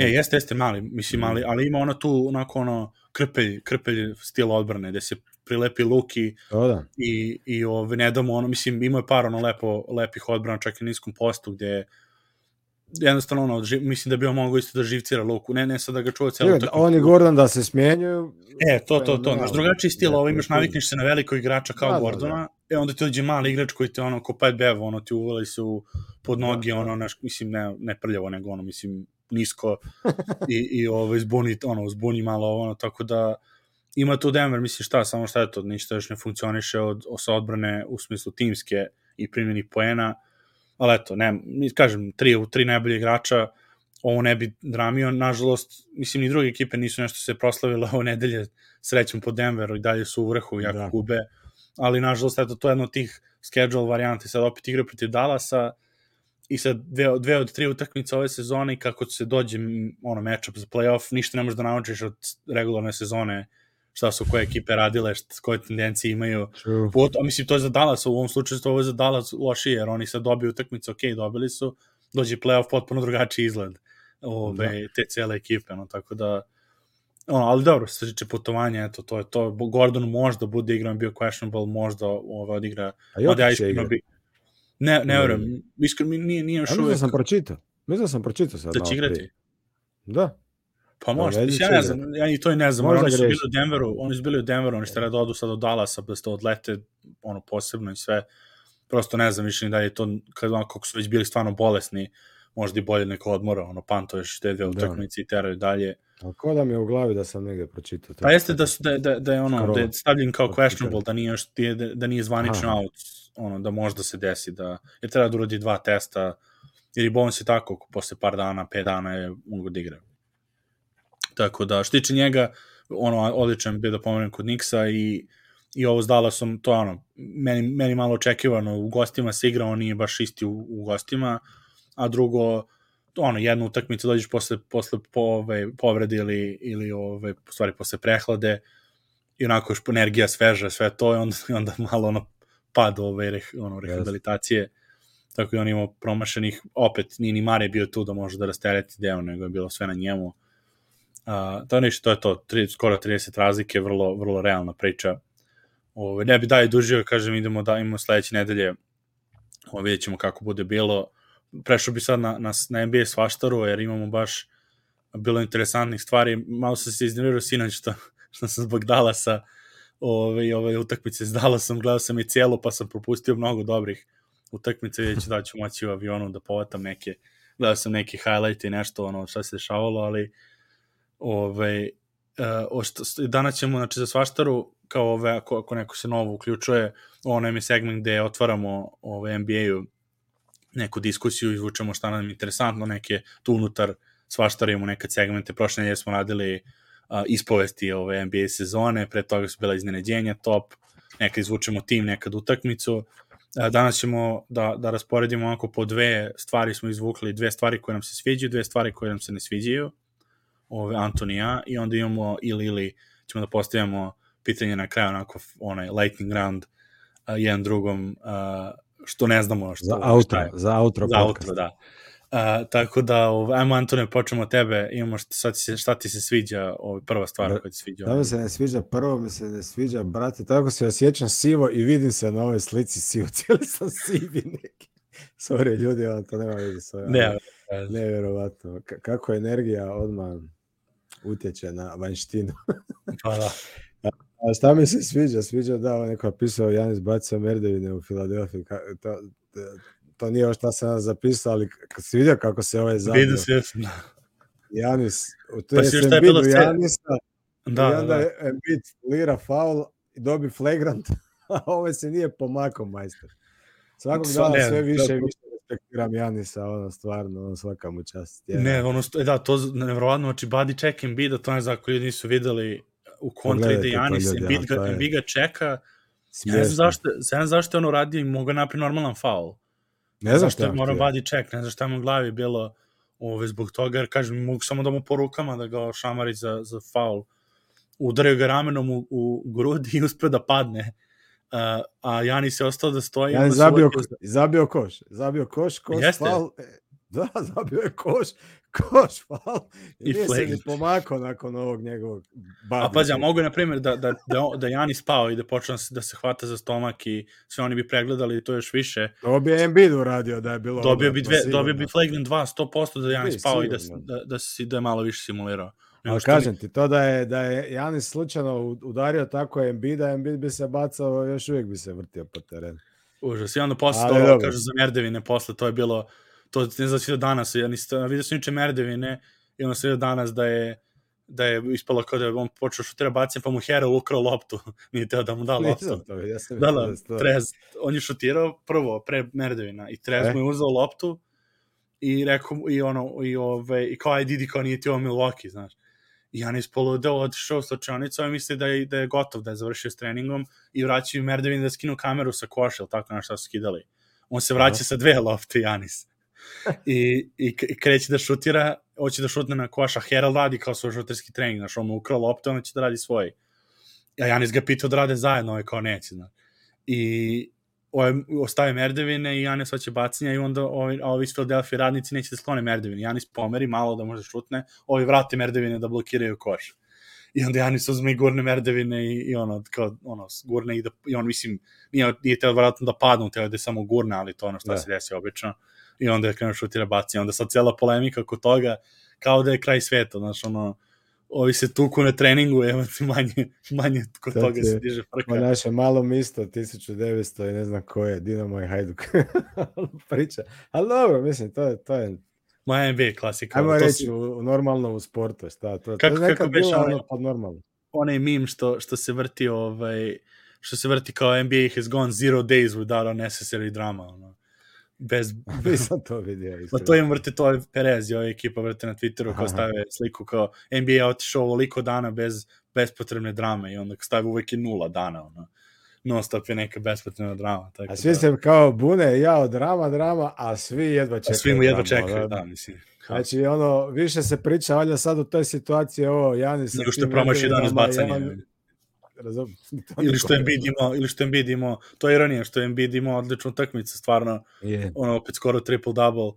E, jeste, jeste mali, mislim, Mm. ali, ali ima ono tu, onako ono, krpelj, krpelj stil odbrane, gde se prilepi Luki To da. i, i ove, ne damo ono, mislim, ima je par ono lepo, lepih odbrana, čak i na niskom postu, gde jednostavno ono, ži, mislim da bi on mogao isto da živcira Luku, ne, ne sad da ga čuva celo Je, On i Gordon da se smjenjuju, E, to, to, to, Fenomenalno. naš drugačiji stil, ovo imaš, navikneš se na veliko igrača kao Da, da, Gordona, e onda ti dođe mali igrač koji te ono, ko Pat Bev, ono, ti uvali se u, pod noge, ono, naš, mislim, ne, ne prljavo, nego ono, mislim, nisko i, i ovo, zbuni, ono, zbuni malo, ono, tako da ima tu Denver, mislim, šta, samo šta je to, ništa još ne funkcioniše od, od sa odbrane u smislu timske i primjenih poena, ali eto, ne, kažem, tri, tri najbolje igrača, ovo ne bi dramio, nažalost, mislim, ni druge ekipe nisu nešto se proslavile ove nedelje, srećom po Denveru i dalje su u vrhu, jako Da. gube, ali nažalost, eto, to je jedno od tih schedule varijanti, sad opet igra protiv Dallasa, i sad dve, dve od tri utakmice ove sezone i kako se dođe ono matchup za playoff, ništa ne možeš da naučiš od regularne sezone šta su koje ekipe radile, šta, koje tendencije imaju. True. Pot, a mislim, to je za Dallas, u ovom slučaju to je za Dallas lošije, jer oni sad dobiju utakmicu, ok, dobili su, dođe playoff potpuno drugačiji izgled ove, Da. te cele ekipe, no, tako da ono, ali dobro, što se tiče putovanja, eto, to je to. Gordon možda bude igram bio questionable, možda ove, odigra, A ja Jokić će iskreno bi, ne, ne Ne. verujem, iskreno mi nije, nije još mislim da sam pročitao. Mislim da sam pročitao sad da će igrati. Da. Pa možda, mislim, će ja ne znam, ja i to i ne znam, Možda oni su bili u Denveru, oni su bili u Denveru, oni što da odu sad od Dallasa, da ste odlete, ono, posebno i sve, prosto ne znam više ni da je to, kad ono, kako su već bili stvarno bolesni, možda i bolje neko odmora, ono, pantuješ te dve Da. utakmice i teraju dalje. A ko da mi je u glavi da sam negde pročitao. to. Pa jeste da, su, da, da, da je ono, Skoro. da je stavljen kao questionable, da nije, još, da, da nije zvanično Aha. out, ono, da možda se desi, da, jer treba da uradi dva testa, jer i Bones je tako, posle par dana, pet dana je mogu da igra. Tako da, što tiče njega, ono, odličan bio da pomenem kod Niksa i, i ovo s Dallasom, to je ono, meni, meni malo očekivano, u gostima se igra, on nije baš isti u, u gostima, a drugo, ono, jednu utakmicu dođeš posle, posle po, ove, povrede ili, ili ove, u stvari posle prehlade i onako još energija sveža, sve to i onda, i onda malo ono pad ove reh, ono, rehabilitacije. Tako i on imao promašenih, opet nije ni Mare bio tu da može da rastereti deo, nego je bilo sve na njemu. Uh, to ništa, to je to, tri, skoro 30 razlike, vrlo, vrlo realna priča. Ove, ne bi dalje dužio, kažem, idemo da imamo sledeće nedelje, Ove, vidjet ćemo kako bude bilo. Prešao bi sad na, na, na NBA svaštaru, jer imamo baš bilo interesantnih stvari. Malo sam se iznervirao sinoć što, što sam zbog Dallasa ove, ove utakmice s Dallasom, gledao sam i cijelo, pa sam propustio mnogo dobrih utakmice, vidjet ću da ću moći u avionu da povatam neke, gledao sam neke highlight i nešto, ono, šta se dešavalo, ali ove, uh, što, danas ćemo, znači, za svaštaru, kao ove, ako, ako neko se novo uključuje, ono je segment gde otvaramo ove NBA-u neku diskusiju, izvučemo šta nam je interesantno, neke tu unutar svaštara imamo neke segmente, prošle nedelje smo radili uh, ispovesti ove NBA sezone, pre toga su bila iznenađenja top, nekad izvučemo tim, nekad utakmicu, danas ćemo da, da rasporedimo onako po dve stvari smo izvukli, dve stvari koje nam se sviđaju, dve stvari koje nam se ne sviđaju, ove Antonija, i onda imamo ili ili ćemo da postavljamo pitanje na kraju, onako onaj lightning round uh, jedan drugom, uh, što ne znamo što, za outro, za outro za outro, da. Uh, tako da, ovaj, ajmo Antone, počnemo od tebe, imamo šta, šta, ti se, šta ti se sviđa, ovaj, prva stvar koja ti se sviđa. Da mi se ne sviđa, prvo mi se ne sviđa, brate, tako se osjećam sivo i vidim se na ovoj slici sivo, cijeli sam sivi neki. Sorry, ljudi, on to nema veze s ovim. Ne, nevjerovatno. K kako energija odmah utječe na vanštinu. pa da. A šta mi se sviđa? Sviđa da on neko napisao Janis bacio merdevine u Filadelfiji. To, to, to nije ovo šta sam ja zapisao, ali kad si vidio kako se ovaj zabio. Vidim se, Janis, to pa je šta je bilo Janisa, da, i onda da. Embiid lira faul i dobi flagrant, a ovo se nije pomakao, majster. Svakog Sva, dana sve više da, i više respektiram Janisa, ono stvarno, ono svaka mu čast. Je, ne, ono, da, to nevrovatno, znači body check Embiida, to ne znam ako ljudi nisu videli u kontri ide Janis, Embiid ga, Embiid ga čeka, ja ne znam zašto, ja ne znam zašto je ono radio i mogu napraviti normalan faul. Ne znam zašto je morao body check, ne znam šta mu u glavi bilo ove, zbog toga, jer kažem, mogu samo da mu po rukama da ga šamari za, za faul. Udario ga ramenom u, u grudi i uspio da padne. Uh, a Janis je ostao da stoji. Janis zabio, zabio koš. Zabio koš, koš, Jeste. faul. E, da, zabio je koš, koš, faul. I, nije se ni pomakao nakon ovog njegovog bada. A pazi, mogu, na primjer, da, da, da, da Janis pao i da počne da se hvata za stomak i sve oni bi pregledali to još više. To bi Embiid uradio da je bilo... Dobio bi, dve, dobio bi Flagrant 2, 100% da Janis pao i da, da, da, si, da je malo više simulirao. Ali kažem ti, to da je, da je Janis slučajno udario tako Embiida, Embiid bi se bacao, još uvijek bi se vrtio po terenu. Užas. I onda posle to, dobro. kažu za Merdevine, posle to je bilo, to ne znam da danas, ja nisam vidio sam niče Merdevine i onda vidio danas da je da je ispalo kao da je on počeo šutira bacim, pa mu Hero ukrao loptu, nije teo da mu da loptu. Nisam to, ja sam da, da, da, Trez, on je šutirao prvo, pre Merdevina, i Trez e? mu je uzao loptu i rekao, i ono, i, ove, i kao aj Didi, kao nije ti ovo Milwaukee, znaš. I Janis poludeo, otišao u slačionicu, a misli da je, da je gotov, da je završio s treningom i vraćaju Merdevin da skinu kameru sa koša, tako na šta su skidali. On se vraća sa dve lopte, Janis. I, i, i kreće da šutira, hoće da šutne na koša, Herald radi kao svoj šuterski trening, znaš, on mu ukrao lopte, on će da radi svoj. A Janis ga pitao da rade zajedno, ovaj kao neće, znaš. I ostaje merdevine i Janis hoće bacanja i onda ovi, ovi iz Philadelphia radnici neće da sklone merdevine. Janis pomeri malo da može šutne, ovi vrate merdevine da blokiraju koš. I onda Janis uzme i gurne merdevine i, i ono, kao, ono, gurne i da, i on, mislim, nije, nije teo vratno da padnu, teo da je samo gurne, ali to ono što da. se desi obično. I onda je krenuo šutira bacanja. Onda sad cijela polemika oko toga, kao da je kraj sveta, znaš, ono, ovi se tuku na treningu, evo ti manje, manje kod Sad toga se diže frka. Ma naše malo misto, 1900 i ne znam ko je, Dinamo i Hajduk. Priča. Ali dobro, mislim, to je, to je Ma NBA klasika. Ajmo reći, si... u, normalno u sportu, šta, to, kako, to je kako bilo onaj, pod normalno. Onaj mim što, što se vrti, ovaj, što se vrti kao NBA has gone zero days without unnecessary drama, ono bez... Nisam to vidio. Pa to im vrti, to je Perez i ova ekipa vrte na Twitteru kao stave sliku kao NBA je otišao ovoliko dana bez bespotrebne drame i onda stave uvek i nula dana, ono. Non stop je neka bespotrebna drama. Tako a svi da... se kao bune, ja od drama, drama, a svi jedva čekaju. A svi mu jedva čekaju, da, da mislim. Znači, ono, više se priča, valjda sad u toj situaciji, ovo, Janis... Nego što je promaši danas bacanje razum. ili što Embiid imao, ili što Embiid imao, to je ironija, što Embiid imao odličnu utakmicu, stvarno, yeah. ono, opet skoro triple-double,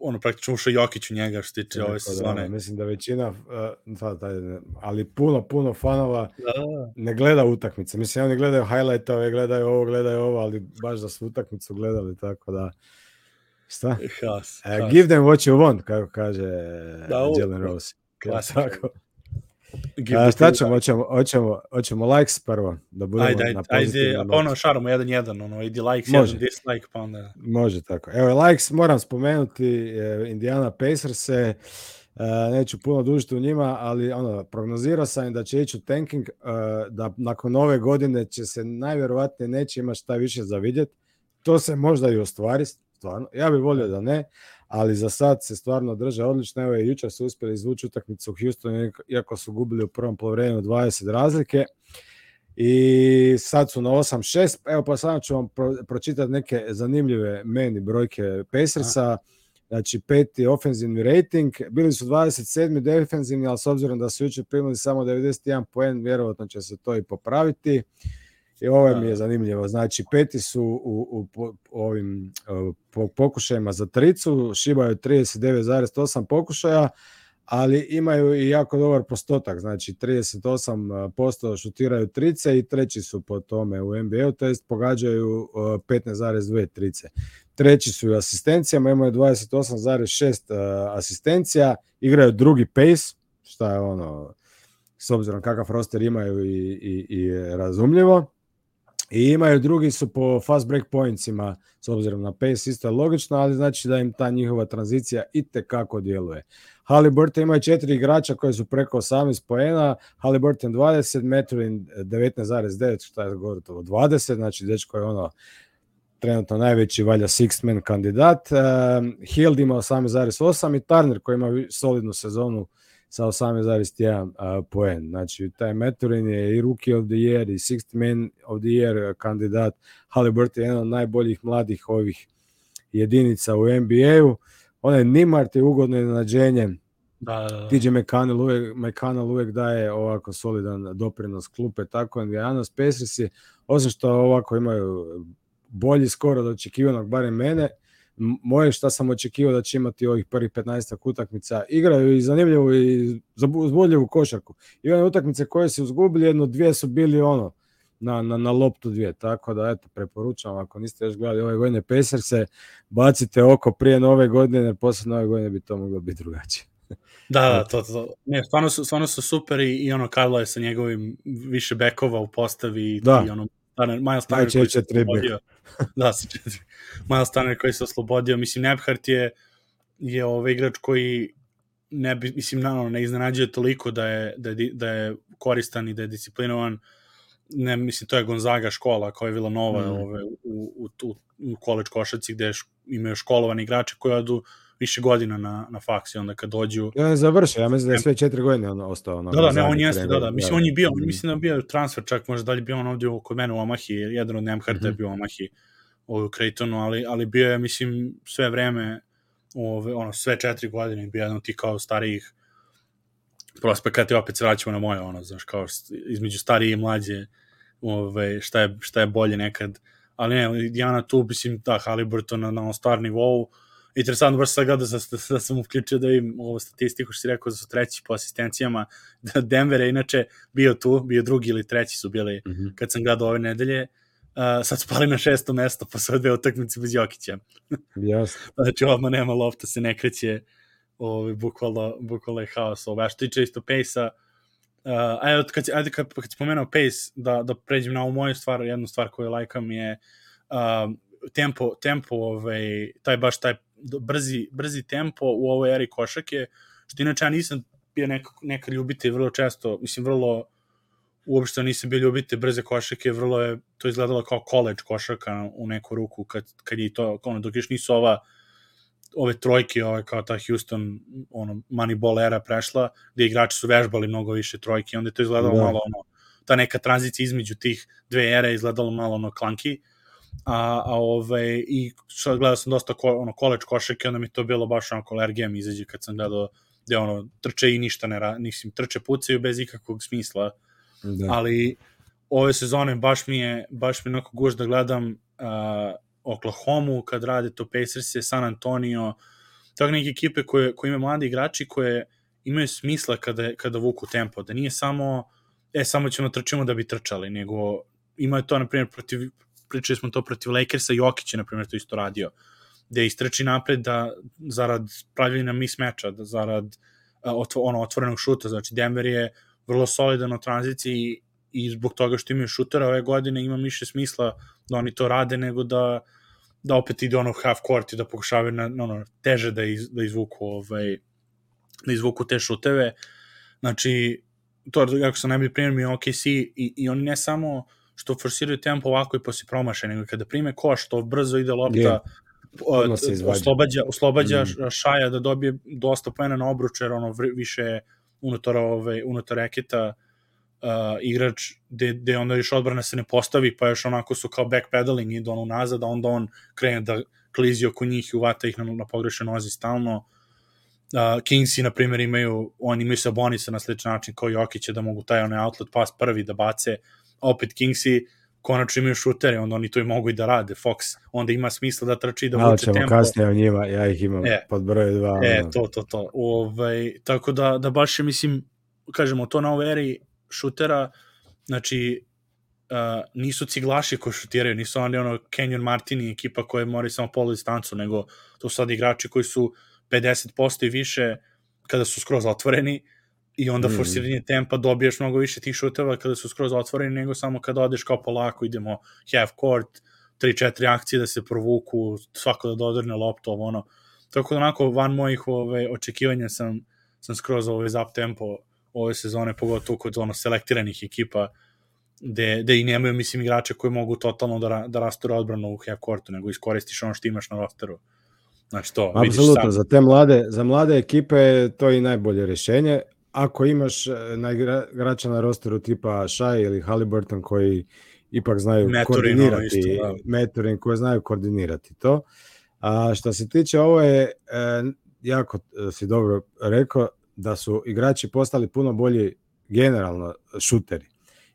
ono, praktično ušao Jokić u njega, što tiče ove da, sezone. Da, mislim da većina, uh, da, da, ali puno, puno fanova da. ne gleda utakmice. Mislim, oni gledaju highlightove, gledaju ovo, gledaju ovo, ali baš da su utakmicu gledali, tako da... Šta? Has, uh, give them what you want, kako kaže da, Jalen Rose. Klasika. Tako. A, šta ćemo, hoćemo, hoćemo, hoćemo likes prvo, da budemo ajde, ajde, na ajde, ono šaramo jedan jedan, ono, idi likes, Može. jedan dislike, pa onda... Može tako. Evo, likes, moram spomenuti Indiana Pacers se, neću puno dužiti u njima, ali ono, prognozirao sam im da će ići u tanking, da nakon ove godine će se najvjerovatnije neće imati šta više za vidjet. To se možda i ostvari, stvarno. Ja bih volio da ne, ali za sad se stvarno drže odlično. Evo je jučer su uspjeli izvući utakmicu u Houstonu, iako su gubili u prvom polovremenu 20 razlike. I sad su na 8-6. Evo pa sad ću vam pro, pročitati neke zanimljive meni brojke Pacersa. Znači peti ofenzivni rating, bili su 27. defenzivni, ali s obzirom da su jučer primili samo 91 poen, vjerovatno će se to i popraviti. I ovo mi je da. zanimljivo. Znači, peti su u, u, u ovim u, pokušajima za tricu, šibaju 39,8 pokušaja, ali imaju i jako dobar postotak, znači 38% šutiraju trice i treći su po tome u NBA-u, to jest pogađaju 15,2 trice. Treći su u asistencijama, imaju 28,6 asistencija, igraju drugi pace, šta je ono, s obzirom kakav roster imaju i, i, i razumljivo. I imaju drugi su po fast break pointsima, s obzirom na pace isto je logično, ali znači da im ta njihova tranzicija i kako djeluje. Halliburton imaju četiri igrača koji su preko 18 poena, Halliburton 20, Metrin 19,9, što je gotovo 20, znači dečko je ono trenutno najveći valja six man kandidat. Uh, Hild ima 18,8 i Turner koji ima solidnu sezonu sa 18,1 uh, poen. Znači, taj Maturin je i Rookie of the Year i Sixth Man of the Year kandidat. Halliburton je jedan od najboljih mladih ovih jedinica u NBA-u. Onaj Nimart je ugodno iznenađenje. Da, da, da. TJ McConnell uvek, McConnell uvek daje ovako solidan doprinos klupe, tako Indiana's Pacers je, osim što ovako imaju bolji skor od očekivanog, barem mene, moje šta sam očekivao da će imati ovih prvih 15 utakmica, igraju i zanimljivu i uzbudljivu košarku. I one utakmice koje se uzgubili, jedno dvije su bili ono, na, na, na loptu dvije, tako da eto, preporučam, ako niste još gledali ove godine Pacers-e, bacite oko prije nove godine, jer posle nove godine bi to moglo biti drugačije. Da, da, to, to. Ne, stvarno su, stvarno su super i, i ono Karlo je sa njegovim više bekova u postavi da. i ono Miles Turner koji se oslobodio. da, sa četiri. Miles Turner koji se oslobodio. Mislim, Nebhart je, je ovaj igrač koji ne bi, mislim, naravno, ne iznenađuje toliko da je, da je, da je koristan i da je disciplinovan. Ne, mislim, to je Gonzaga škola koja je bila nova mm. ove, u, u, u, u koleč košaci gde imaju školovani igrače koji odu više godina na, na faks i onda kad dođu... Ja ne završio, ja mislim da je sve četiri godine on ostao. Na, da, da, ne, on jeste, da, da. Mislim, on je bio, mm. mislim da je bio transfer čak, možda dalje bio on ovdje kod mene u Omahi, jedan od Nemharta mm -hmm. je mhm. bio u Omahi u Creightonu, ali, ali bio je, mislim, sve vreme, ove, ono, sve četiri godine bio jedan od tih kao starijih prospekata i opet se vraćamo na moje, ono, znaš, kao između starije i mlađe, ove, šta, je, šta je bolje nekad, ali ne, Diana tu, mislim, da, Halliburton na, na star nivou, interesantno baš sad gledao da, da, da sam uključio da vidim ovu statistiku što si rekao da su treći po asistencijama, da Denver je inače bio tu, bio drugi ili treći su bili mm -hmm. kad sam gledao ove nedelje, uh, sad su pali na šesto mesto pa su dve utakmice bez Jokića. Jasno. znači ovdje nema lofta, se ne kreće, ovaj, bukvalno, bukvalno je haos. Ovo, a što tiče isto Pace-a, Uh, ajde, kad, ajde kad, kad spomenuo Pace, da, da pređem na ovu moju stvar, jednu stvar koju lajkam je uh, tempo, tempo ovaj, taj baš taj brzi, brzi tempo u ovoj eri košake, što inače ja nisam bio neka, neka ljubitelj vrlo često, mislim vrlo uopšte nisam bio ljubitelj brze košake, vrlo je to izgledalo kao college košaka u neku ruku kad, kad je to, ono, dok još nisu ova ove trojke, ove kao ta Houston ono, Moneyball era prešla, gde igrači su vežbali mnogo više trojke, onda je to izgledalo da. malo ono, ta neka tranzicija između tih dve ere izgledalo malo ono klanki, a, a ovaj, i sad gledao sam dosta ko, ono, koleč košake, onda mi to bilo baš onako alergija mi izađe kad sam gledao gde ono, trče i ništa ne ra, mislim, trče pucaju bez ikakvog smisla, da. ali ove sezone baš mi je, baš mi onako guž da gledam uh, Oklahoma kad rade to Pacers je San Antonio, tako neke ekipe koje, koje imaju mladi igrači koje imaju smisla kada, kada vuku tempo, da nije samo e, samo ćemo trčimo da bi trčali, nego ima to, na primjer, protiv pričali smo to protiv Lakersa, Jokić je, na primjer, to isto radio, gde istrči napred da, zarad pravljenja mismeča, da zarad otvo, ono, otvorenog šuta, znači Denver je vrlo solidan u tranziciji i zbog toga što imaju šutera ove godine ima više smisla da oni to rade nego da da opet ide ono half court i da pokušavaju na, ono, teže da, iz, da izvuku ovaj, da izvuku te šuteve. Znači to ako sam najbolji primjer mi je OKC i, i oni ne samo što forsiraju tempo ovako i posle promaše, nego kada prime koš, to brzo ide lopta, yeah. oslobađa, oslobađa mm. Šaja da dobije dosta pojena na obruč, jer ono više unutar, ove, unutar reketa uh, igrač gde, gde onda još odbrana se ne postavi, pa još onako su kao backpedaling, idu ono nazad, a onda on krene da klizi oko njih i uvata ih na, na pogrešen nozi stalno. Uh, Kingsi, na primjer, imaju, oni imaju Sabonisa na sličan način kao Jokića da mogu taj onaj outlet pas prvi da bace, opet Kingsi konačno imaju šutere, onda oni to i mogu i da rade, Fox, onda ima smisla da trči da vuče tempo. ćemo kasnije o njima, ja ih imam e, pod broj 2. E, ono. to, to, to. Ovaj, tako da, da baš je, mislim, kažemo, to na ovoj eri šutera, znači, uh, nisu ciglaši koji šutiraju, nisu oni ono Kenyon Martini ekipa koja mora samo polu distancu, nego to su sad igrači koji su 50% i više kada su skroz otvoreni, i onda mm. forsiranje tempa dobiješ mnogo više tih šuteva kada su skroz otvoreni nego samo kada odeš kao polako idemo half court 3-4 akcije da se provuku svako da dodrne loptu ovo ono. Tako da onako van mojih ove, očekivanja sam, sam skroz ovaj zap tempo ove sezone pogotovo kod ono selektiranih ekipa gde, gde i nemaju mislim igrače koji mogu totalno da, da rasture odbranu u half courtu nego iskoristiš ono što imaš na rosteru. Znači to, Apsolutno, za te mlade, za mlade ekipe to je i najbolje rešenje, ako imaš e, na igrača na rosteru tipa Shai ili Halliburton koji ipak znaju Metorin, koordinirati, isto, da. Metorin koji znaju koordinirati to, A što se tiče ovo je, e, jako si dobro rekao, da su igrači postali puno bolji generalno šuteri.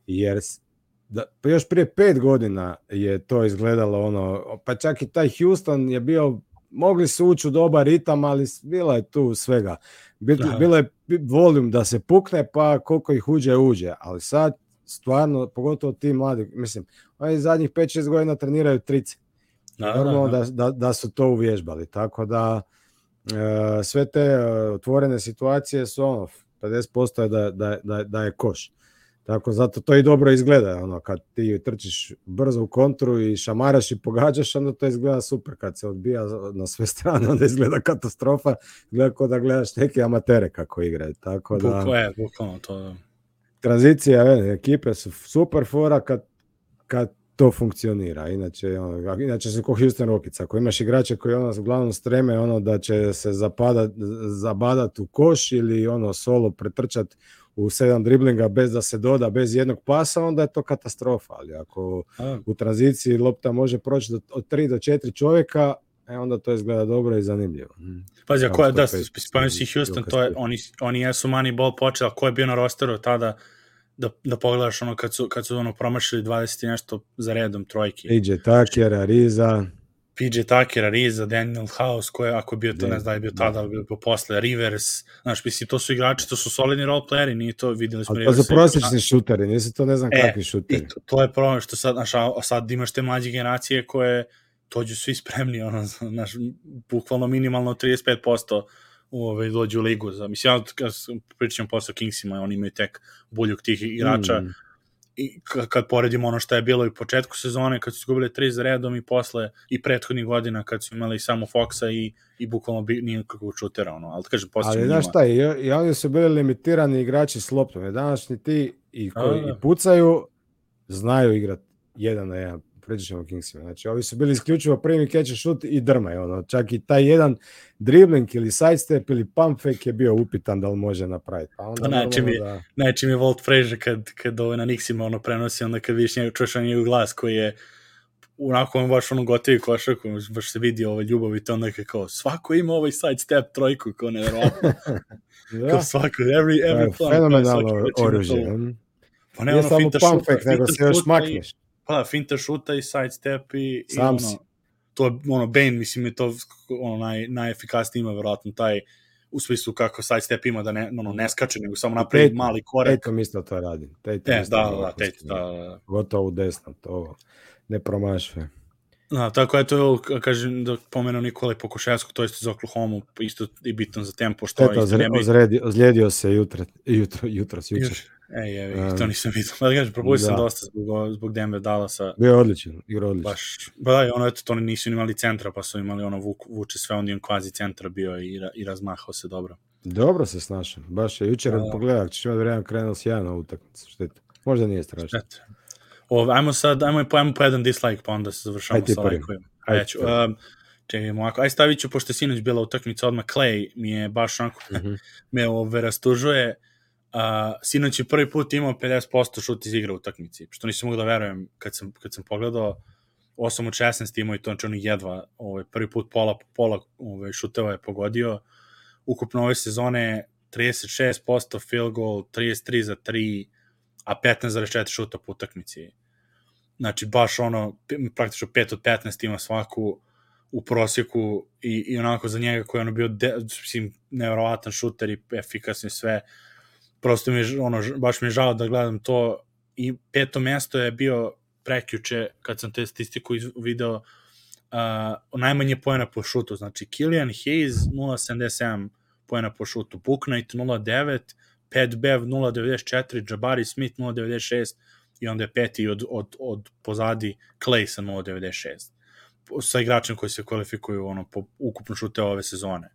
Jer da, pa još prije pet godina je to izgledalo ono, pa čak i taj Houston je bio, mogli su ući u dobar ritam, ali bilo je tu svega. Bilo je volum da se pukne, pa koliko ih uđe, uđe. Ali sad, stvarno, pogotovo ti mladi, mislim, oni zadnjih 5-6 godina treniraju trice. Normalno da, da, da su to uvježbali. Tako da, e, sve te e, otvorene situacije su ono, 50% je da, da, da, da je koš. Tako zato to i dobro izgleda, ono kad ti trčiš brzo u kontru i šamaraš i pogađaš, onda to izgleda super. Kad se odbija na sve strane, onda izgleda katastrofa. Gleda kao da gledaš neke amatere kako igraju. Tako da Bukva je, bukvalno to. Tranzicija, ekipe su super fora kad, kad to funkcionira. Inače, ono, inače se ko Houston Rockets. Ako imaš igrače koji ono uglavnom streme ono da će se zapadat, zabadat u koš ili ono solo pretrčat u sedam driblinga bez da se doda, bez jednog pasa, onda je to katastrofa. Ali ako A. u tranziciji lopta može proći do, od tri do četiri čovjeka, e, onda to izgleda dobro i zanimljivo. Mm. Pazi, ako je, da, spomenuo si Houston, to je, oni, oni jesu ball počeli, ko je bio na rosteru tada, da, da pogledaš ono kad su, kad su ono promašili 20 i nešto za redom trojki. PJ Tucker, Ariza. PJ Tucker, Ariza, Daniel House, ko je, ako je bio to, ne znam da je bio tada, ali bio posle, Rivers, znaš, mislim, to su igrači, to su solidni roleplayeri, nije to, videli smo. Ali to su prosječni šuteri, nisu to ne znam e, kakvi šuteri. To, to, je problem, što sad, znaš, a sad imaš te mlađe generacije koje dođu svi spremni, ono, znaš, bukvalno minimalno 35% ovaj, dođu u ligu. Za, mislim, ja kad pričam posle Kingsima, oni imaju tek boljog tih igrača. Mm. I kad poredimo ono što je bilo i početku sezone, kad su gubili tri za redom i posle i prethodnih godina kad su imali samo Foxa i, i bukvalno bi, nije kakvog šutera, ono, ali kažem, posle Ali znaš šta, i, i oni su bili limitirani igrači s loptom, današnji ti i koji A, da. i pucaju, znaju igrati jedan na jedan pređe ćemo Kingsima. Znači, ovi su bili isključivo primi catch and shoot i drmaj. Ono. Čak i taj jedan dribbling ili sidestep ili pump fake je bio upitan da li može napraviti. Pa onda znači mi, da... znači mi Walt Frazier kad, kad ovaj na Nixima ono prenosi, onda kad vidiš njegov, čuješ njegov glas koji je onako on baš ono gotovi košarku, baš se vidi ovaj ljubav i to onda kao svako ima ovaj side step trojku, kao nevjerojatno. da. Kao svako, every, every plan. Fenomenalno oružje. Pa ne, ono samo pump fake, nego se još makneš. Pa, finta šuta i sidestep i, Sam i ono, si. to je ono, Bane, mislim, je to ono, naj, najefikasniji ima, verovatno, taj u smislu kako sidestep ima da ne, ono, ne skače, nego samo napravi Tate, mali korek. Tatum isto to radi. Tate e, da, da, da, Tate, da, da. Gotovo u desno, to ne promašuje. Da, tako eto, evo, kažem da pomenu Nikola Pokuševskog, to isto za Oklahoma, isto i bitan za tempo, što Šteta, ozre, ozredi, ozlijedio se jutra, jutro, jutro, jutro. Ej, evi, um, to nisam vidio. Da kažem, probudio da. sam dosta zbog, zbog Denver Dallasa. Bio je odličan, igra odličan. Baš, ba da, ono, eto, to nisu imali centra, pa su imali ono, vuk, vuče sve, on je kvazi centra bio i, i razmahao se dobro. Dobro se snašao, baš je. Jučer da. pogledao, ćeš imati vremena krenuo sjajno utakmicu, šteta. Možda nije strašno. Šteta. O, ajmo sad, ajmo, ajmo po jedan dislike, pa onda se završamo sa lajkovima. Ajde, ću, um, čekajmo ovako, aj stavit ću, pošto je sinoć bila utakmica odmah, Clay mi je baš onako, mm -hmm. me ove rastužuje, uh, sinoć je prvi put imao 50% šut iz igra u utakmici, što nisam mogu da verujem kad sam, kad sam pogledao, 8 od 16 imao i to znači jedva, ovaj, prvi put pola pola ovaj, šuteva je pogodio, ukupno ove sezone 36% field goal, 33 za 3, a 15,4 šuta po utakmici. Znači, baš ono, praktično 5 od 15 ima svaku u prosjeku i, i onako za njega koji je ono bio, de, mislim, nevjerovatan šuter i efikasni sve. Prosto mi ono, baš mi je žao da gledam to i peto mesto je bio prekjuče, kad sam te statistiku video, uh, najmanje pojena po šutu, znači Killian Hayes 0.77 pojena po šutu, Book Knight 0.9, Pat Bev 0.94, Jabari Smith 0.96 i onda je peti od, od, od pozadi Clay sa 0.96 sa igračem koji se kvalifikuju ono, po ukupno šute ove sezone.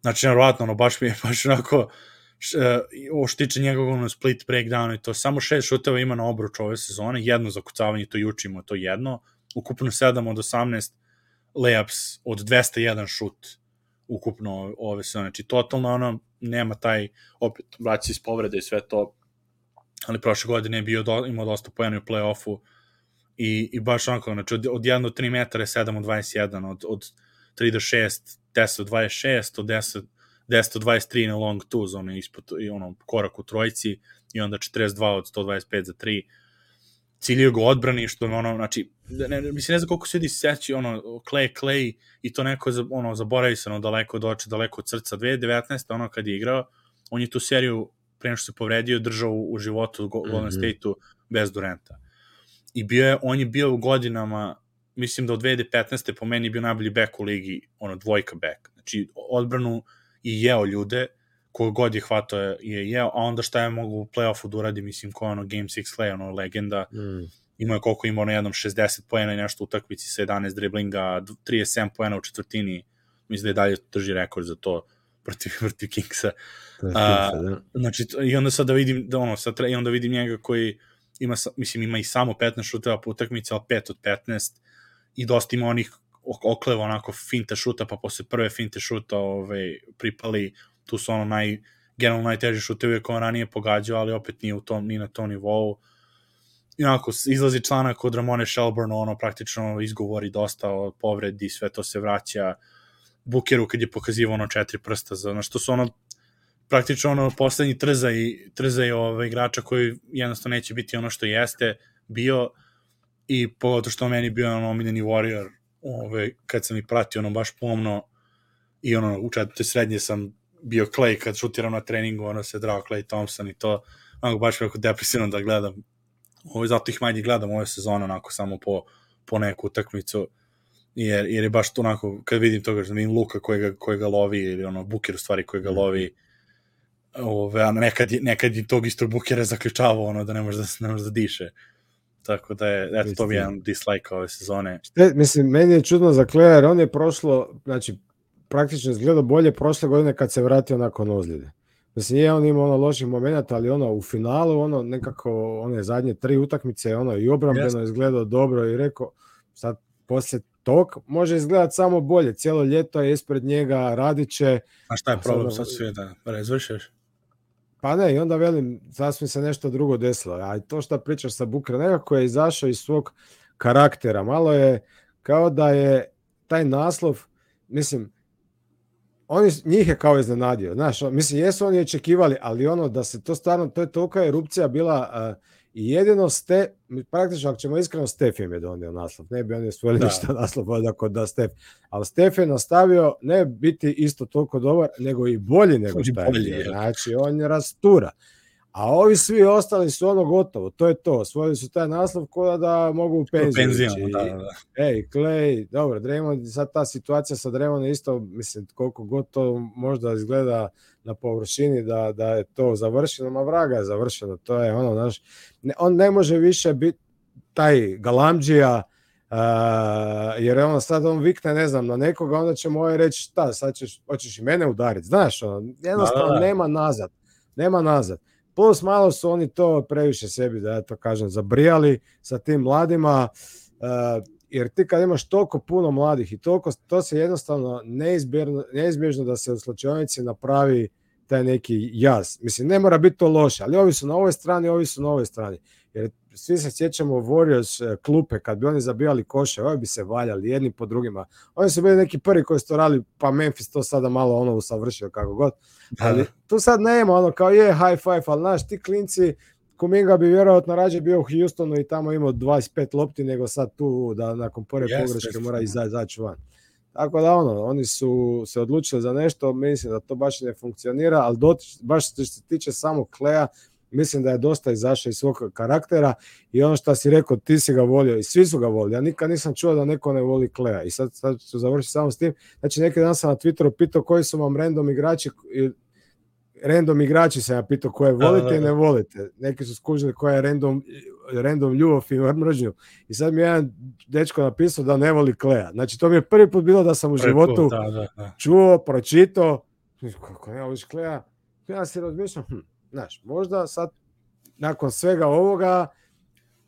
Znači, nevrovatno, ono, baš mi je baš onako, ovo što tiče njegovog ono, split breakdown i to, samo šest šuteva ima na obruč ove sezone, jedno za kucavanje, to jučimo, to jedno, ukupno 7 od 18 layups od 201 šut ukupno ove sezone. Znači, totalno ono, nema taj, opet, vraća iz povrede i sve to, ali prošle godine je bio do, imao dosta pojena u play-offu i, i baš onako, znači od, od 1 do 3 metara je 7 od 21, od, od 3 do 6, 10 od 26, od 10, 10 od 23 na long twos, ono, ispod, i ono, korak u trojici, i onda 42 od 125 za 3, ciljio ga odbrani, što ono, znači, ne, ne, mislim, ne znam koliko se ljudi seći, ono, Clay, Clay, i to neko, ono, zaboravi se, ono, daleko od oča, daleko od srca, 2019. ono, kad je igrao, on je tu seriju, pre što se povredio, držao u, u životu u Golden mm -hmm. State-u bez Durenta. I bio je, on je bio u godinama, mislim da od 2015. po meni bio najbolji back u ligi, ono, dvojka back. Znači, odbranu i jeo ljude, ko god je hvatao je, je jeo, a onda šta je mogu u play-offu da uradi, mislim, ko ono Game 6 Clay, ono legenda, mm. imao je koliko imao na jednom 60 pojena i nešto u utakmici sa 11 driblinga, 37 pojena u četvrtini, mislim da je dalje drži rekord za to protiv, protiv Kingsa. A, da. Znači, i onda sad da vidim, da ono, sad, i onda vidim njega koji ima, mislim, ima i samo 15 šuteva po utakmici, ali 5 od 15 i dosta ima onih okleva onako finte šuta, pa posle prve finte šuta ovaj, pripali tu su ono naj, generalno najteži šutevi koje on ranije pogađao, ali opet nije u tom, ni na tom nivou. I onako, izlazi članak od Ramone Shelburne, ono praktično izgovori dosta o povredi, sve to se vraća Bukeru kad je pokazivao ono četiri prsta, za, ono što su ono praktično ono poslednji trzaj, trzaj ovaj, igrača koji jednostavno neće biti ono što jeste bio i pogotovo što meni bio ono omiljeni warrior ovaj, kad sam ih pratio ono baš pomno i ono u četvrte srednje sam bio Clay kad šutiram na treningu, ono se drao Clay Thompson i to, onako baš kako depresivno da gledam. Ovo, zato ih manje gledam ove sezone, onako samo po, po neku utakmicu, jer, jer je baš to onako, kad vidim toga, da vidim Luka koji ga, koji ga lovi, ili ono, Buker u stvari koji ga mm. lovi, ove, a nekad, nekad i tog istog Bukera zaključavao, ono, da ne može da, ne može da diše. Tako da je, eto, to bi jedan dislike ove sezone. Šte, mislim, meni je čudno za Clay, jer on je prošlo, znači, praktično izgledao bolje prošle godine kad se vratio nakon ozljede. Mislim, je on imao ono loših momenta, ali ono u finalu, ono nekako, one zadnje tri utakmice, ono i obrambeno yes. izgledao dobro i rekao, sad posle tog može izgledati samo bolje. Cijelo ljeto je ispred njega, Radiće. A šta je problem sad sve da razvršeš? Pa ne, i onda velim, sasvim se nešto drugo desilo. A to što pričaš sa Bukra, nekako je izašao iz svog karaktera. Malo je kao da je taj naslov, mislim, oni, njih je kao iznenadio, znaš, mislim, jesu oni očekivali, ali ono da se to stvarno, to je tolika erupcija bila uh, i jedino ste, praktično ako ćemo iskreno, Stef im je donio naslov, ne bi oni osvojili da. ništa naslov da da Stef, ali Stef je nastavio ne biti isto toliko dobar, nego i bolji nego šta je, znači on je rastura. A ovi svi ostali su ono gotovo, to je to. Osvojili su taj naslov kao da mogu u penziju. Da, da, da. Ej, Clay, dobro, Draymond, sad ta situacija sa Draymondom isto, mislim, koliko god to možda izgleda na površini da, da je to završeno, ma vraga je završeno, to je ono, znaš, ne, on ne može više biti taj galamđija, Uh, jer on sad on vikne, ne znam, na nekoga, onda će moj reći, šta, sad ćeš, hoćeš i mene udariti, znaš, on, jednostavno da, da, da. nema nazad, nema nazad. Plus malo su oni to previše sebi, da ja to kažem, zabrijali sa tim mladima, uh, jer ti kad imaš toliko puno mladih i toliko, to se jednostavno neizbježno, neizbježno da se u slučajnici napravi taj neki jaz. Mislim, ne mora biti to loše, ali ovi su na ovoj strani, ovi su na ovoj strani. Jer svi se sjećamo Warriors e, klupe, kad bi oni zabijali koše, ovi bi se valjali jedni po drugima. Oni su bili neki prvi koji su to radili, pa Memphis to sada malo ono usavršio kako god. Da. Ali tu sad nema ono kao je high five, ali znaš, ti klinci, Kuminga bi vjerojatno rađe bio u Houstonu i tamo imao 25 lopti nego sad tu da nakon pore yes, pogreške mora izaći van. Tako da ono, oni su se odlučili za nešto, mislim da to baš ne funkcionira, ali dotič, baš što se tiče samo Kleja, mislim da je dosta izašao iz svog karaktera i ono što si rekao, ti si ga volio i svi su ga volili. Ja nikad nisam čuo da neko ne voli Kleja i sad, sad ću završiti samo s tim. Znači neki dan sam na Twitteru pitao koji su vam random igrači random igrači sam ja pitao koje volite da, da, da. i ne volite. Neki su skužili koja je random, random ljubav i mržnju. I sad mi je jedan dečko napisao da ne voli Kleja. Znači to mi je prvi put bilo da sam u prvi životu put, da, da, da. čuo, pročito. Kako ne voliš Kleja? Ja se razmišljam, hm, znaš, možda sad nakon svega ovoga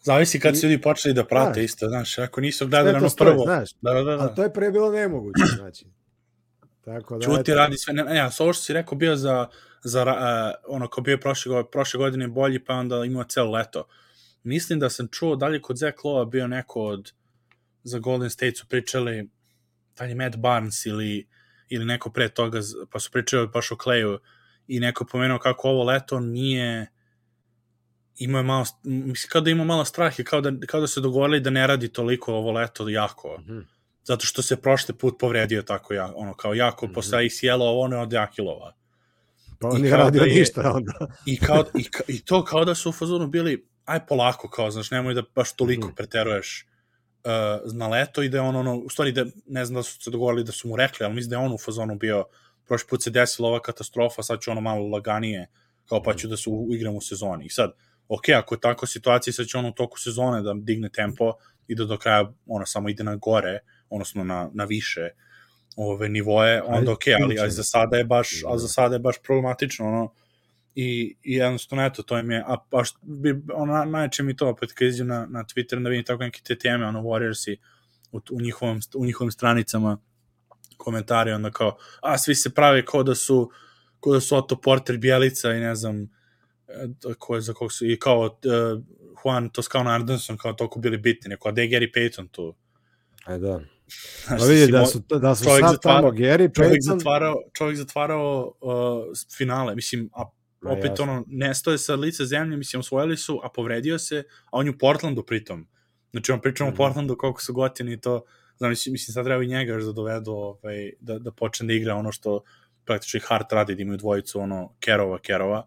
Zavisi kad su ljudi počeli da prate znaš, isto, znaš, ako nisu gledali ono prvo. Znaš, da, da, da, da. Ali to je pre bilo nemoguće, znači. Tako da, Čuti, radi sve, ne, ne, ja, ovo što si rekao bio za, za uh, ono, ko bio prošle, prošle godine bolji, pa onda imao celo leto. mislim da sam čuo dalje kod Zach Lowe bio neko od za Golden State su pričali da je Matt Barnes ili, ili neko pre toga, pa su pričali baš o Clayu i neko pomenuo kako ovo leto nije imao je malo, mislim kao da ima malo strah i kao da, kao da se dogovorili da ne radi toliko ovo leto jako. Mm -hmm. Zato što se prošli put povredio tako ja, ono kao jako mm -hmm. posle ACL-a, ovo ne od Jakilova. Pa on nije radio da je, ništa onda. I, kao, i, I to kao da su u fazonu bili, aj polako, kao, znaš, nemoj da baš toliko mm. preteruješ uh, na leto i da je on, ono, u stvari da, ne znam da su se dogovorili da su mu rekli, ali mislim da je on u fazonu bio, prošli put se desila ova katastrofa, sad ću ono malo laganije, kao pa ću da se igram u sezoni. I sad, ok, ako je tako situacija, sad će on u toku sezone da digne tempo i da do kraja ono samo ide na gore, odnosno na, na više ove nivoe, onda ok, ali, ali za sada je baš, a za sada je baš problematično, ono, i, i jednostavno, eto, to im je, a baš, bi, ono, najče mi to, opet kad na, na Twitter, da vidim tako neke te teme, ono, Warriorsi, u, u, njihovom, u njihovim stranicama, komentari, onda kao, a, svi se prave kao da su, kao da su Otto Porter, Bjelica i ne znam, e, ko je za kog su, i kao uh, Juan Toscano Anderson kao toliko bili bitni, neko, a da je Gary Payton tu. Aj da. Znaš, pa vidi da su, da su sad zatvara, tamo Gary Payton... Čovjek zatvarao, čovjek zatvarao uh, finale, mislim, a opet jasno. ono, nestoje sa lice zemlje, mislim, osvojili su, a povredio se, a on je u Portlandu pritom. Znači, on pričamo mm o Portlandu koliko su gotini i to, znam, mislim, sad treba i njega još da dovedu, ovaj, da, da počne da igra ono što praktično i Hart radi, da imaju dvojicu, ono, Kerova, Kerova,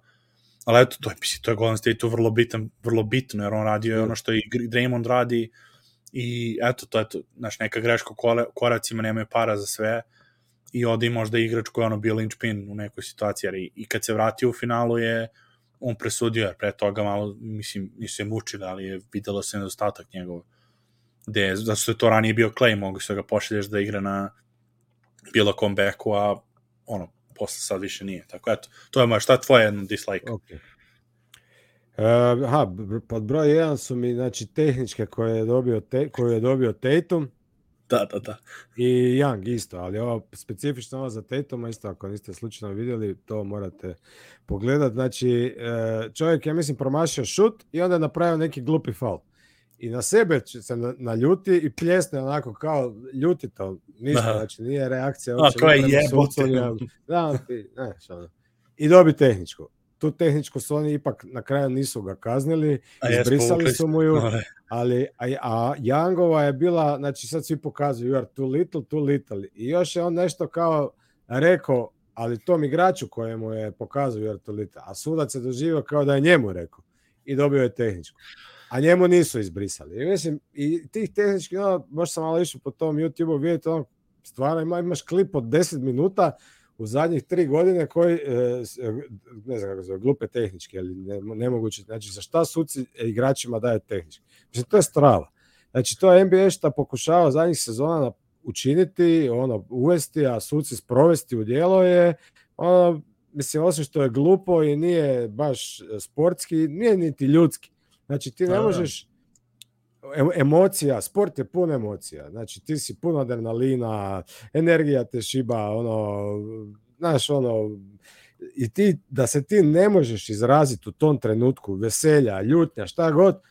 ali eto, to je, mislim, to je Golden State vrlo bitan, vrlo bitno, jer on radio je ono što i Draymond radi, i eto, to je to, znaš, neka greška u koracima, nemaju para za sve, i ode i možda igrač koji je ono bio linčpin u nekoj situaciji, ali i kad se vratio u finalu je on presudio, jer pre toga malo, mislim, nisu je mučili, ali je videlo se nedostatak njegov, gde, zato što je to ranije bio Clay, mogu se ga pošalješ da igra na bilo kom beku, a ono, posle sad više nije. Tako eto, to je moja, šta je tvoje jedno dislike? Okay. Uh, aha, pod broj 1 su mi znači tehničke koje je dobio te, koju je dobio Tatum. Da, da, da. I Young isto, ali ova specifična ova za Tatuma isto ako niste slučajno vidjeli, to morate pogledati. Znači, e, čovjek je mislim promašio šut i onda je napravio neki glupi faul. I na sebe se naljuti i pljesne onako kao ljuti to. Ništa, da. znači nije reakcija. A, kao je jebote. Da, ne, što I dobi tehničku tu tehničku su oni ipak na kraju nisu ga kaznili, a izbrisali su mu ju, ali a, a Jangova je bila, znači sad svi pokazuju you are too little, too little i još je on nešto kao rekao, ali tom igraču kojemu je pokazao you are too little, a sudac je doživio kao da je njemu rekao i dobio je tehničku. A njemu nisu izbrisali. I mislim, i tih tehničkih, no, možda sam malo išao po tom YouTube-u vidjeti, ono, stvarno ima, imaš klip od 10 minuta u zadnjih tri godine koji, e, e, ne znam kako se glupe tehnički, ali ne, nemoguće, znači za šta suci igračima daje tehnički. Mislim, to je strava. Znači, to je NBA šta pokušava zadnjih sezona učiniti, ono, uvesti, a suci sprovesti u dijelo je, ono, mislim, osim što je glupo i nije baš sportski, nije niti ljudski. Znači, ti ne da, možeš emocija, sport je pun emocija. Znači ti si puno adrenalina, energija te šiba, ono, znaš, ono, i ti, da se ti ne možeš izraziti u tom trenutku veselja, ljutnja, šta god,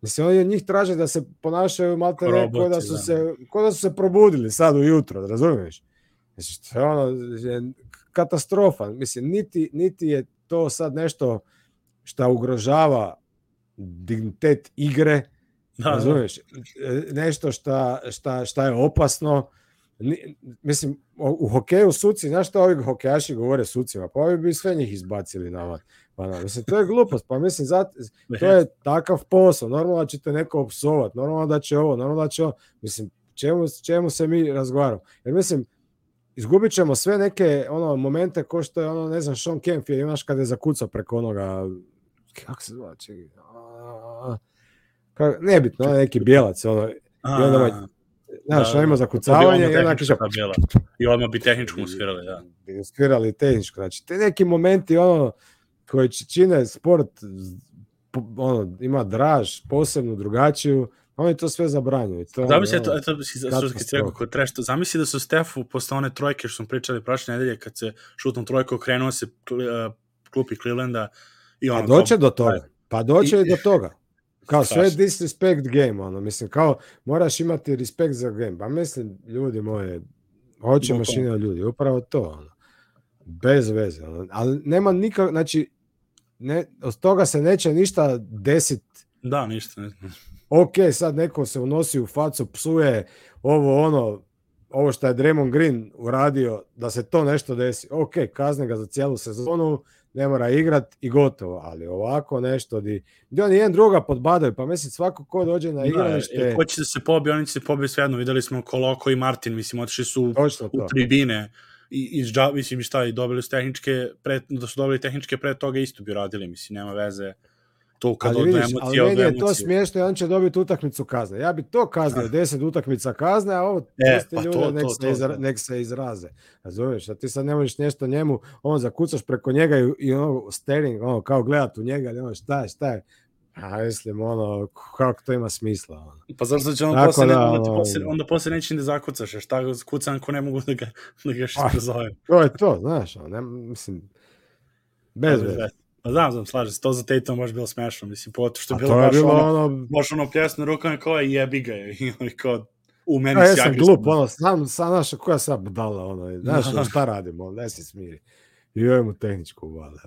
mislim, oni od njih traže da se ponašaju malo ne kao da su da. se, kao da su se probudili sad ujutro, razumiješ? Mislim, to je ono, katastrofa. Mislim, niti, niti je to sad nešto šta ugrožava dignitet igre, Da, Razumiješ? Nešto šta, šta, šta je opasno. Mislim, u hokeju suci, znaš što ovi hokejaši govore sucima? Pa ovi bi sve njih izbacili na van. Pa, na, mislim, to je glupost. Pa mislim, zat, to je takav posao. Normalno da će te neko opsovat. Normalno da će ovo, normalno da će ovo. Mislim, čemu, čemu se mi razgovaramo? Jer mislim, izgubit ćemo sve neke ono momente ko što je ono, ne znam, Sean Kemp je, imaš kada je zakucao preko onoga, kako se zove, čekaj, Kako, nebitno, ono neki bijelac, ono, i onda Znaš, da, ima zakucavanje i onda. Bijela. I odmah bi tehničku mu svirali, da. Bi svirali tehničku. Znači, te neki momenti, ono, koji čine sport, ono, ima draž, posebnu, drugačiju, oni to sve zabranjuju. To, zamisli, eto, eto, si rekao, kod trešta, zamisli da su Stefu posle one trojke što smo pričali prošle nedelje, kad se šutnom trojku okrenuo se klupi Clevelanda i ono... Pa doće do toga. Pa doće i, i do toga. Kao sve disrespect game, ono, mislim, kao moraš imati respekt za game. Pa mislim, ljudi moje, hoće mašina ljudi, upravo to, ono. Bez veze, ono. Ali nema nikak, znači, ne, od toga se neće ništa desiti. Da, ništa. Ne. Ok, sad neko se unosi u facu, psuje ovo ono, ovo što je Draymond Green uradio, da se to nešto desi. Ok, kazne ga za cijelu sezonu, ne mora igrat i gotovo, ali ovako nešto di, di oni jedan druga podbadaju, pa mislim svako ko dođe na igralište... Da, ko će da se pobije, oni će se pobije svejedno, videli smo Koloko i Martin, mislim, otišli su u tribine i, iz, mislim, šta, i dobili su tehničke, pre, da su dobili tehničke pre toga isto bi radili, mislim, nema veze to kad ali vidiš, emocije, ali meni je to smiješno i on će dobiti utakmicu kazne. Ja bi to kaznio, 10 utakmica kazne, a ovo e, pa ljude to, nek, to, se to, izra, nek se izraze. Razumiješ, a ti sad ne možeš nešto njemu, on zakucaš preko njega i, i ono staring, ono, kao gledat u njega, ono, šta je, šta je. A mislim, ono, kako to ima smisla. Ono. Pa zašto će on Tako posle, da, onda, posle, onda posle neće da zakucaš, šta kucam ko ne mogu da ga, da ga što pa, zovem. To je to, znaš, ono, ne, mislim, bez veze. Pa znam, znam, slažem se, to za Tatum baš bilo smešno, mislim, pogotovo što je bilo baš bilo ono, ono, baš ono pljesno rukama kao je jebi ga je, i kao, u meni ja, sam glup, ono, sam, sam, znaš, koja sam budala, ono, znaš, ono, šta radimo, ne si smiri. I joj mu tehničku uvale,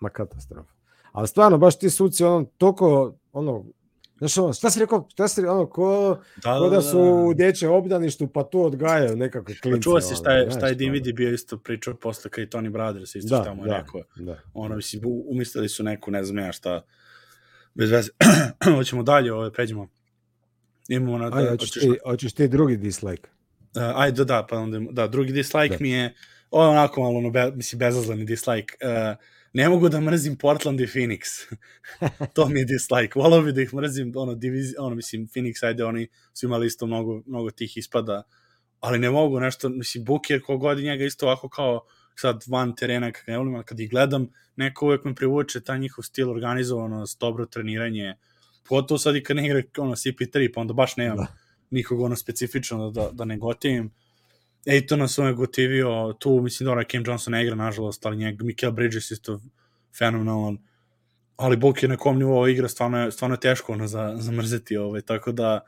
ma katastrofa. Ali stvarno, baš ti suci, ono, toliko, ono, Znaš, ono, šta si rekao, šta si ono, ko da, ko da, da su u dječjem obdaništu, pa tu odgajaju nekakve pa klince. Pa čuo si šta je, šta je Dividi bio isto pričao posle kad i Tony Brothers isto da, šta mu je da, rekao. Da. Ono, mislim, umislili su neku, ne znam ja šta, bez veze. Hoćemo dalje, ove, pređemo. Imamo na... Ajde, hoćeš, ti, hoćeš ti drugi dislike. Uh, ajde, da, da, pa onda, da, drugi dislike da. mi je, ovo je onako malo, ono, be, mislim, bezazleni dislike. Uh, ne mogu da mrzim Portland i Phoenix. to mi je dislike. Volao bi da ih mrzim, ono, divizi, ono, mislim, Phoenix, ajde, oni su imali isto mnogo, mnogo tih ispada, ali ne mogu nešto, mislim, Booker kogod njega isto ovako kao sad van terena, kako ne volim, ali kad ih gledam, neko uvek me privuče ta njihov stil organizovanost, dobro treniranje, pogotovo sad i kad ne igra ono CP3, pa onda baš nemam da. nikog ono specifično da, da ne gotivim. Ejtona sam me gotivio, tu mislim da onaj Cam Johnson ne igra, nažalost, ali njeg, Mikael Bridges isto fenomenalan, ali Bok je na kom nivou igra, stvarno je, stvarno je teško ono za, zamrzeti, ovaj, tako da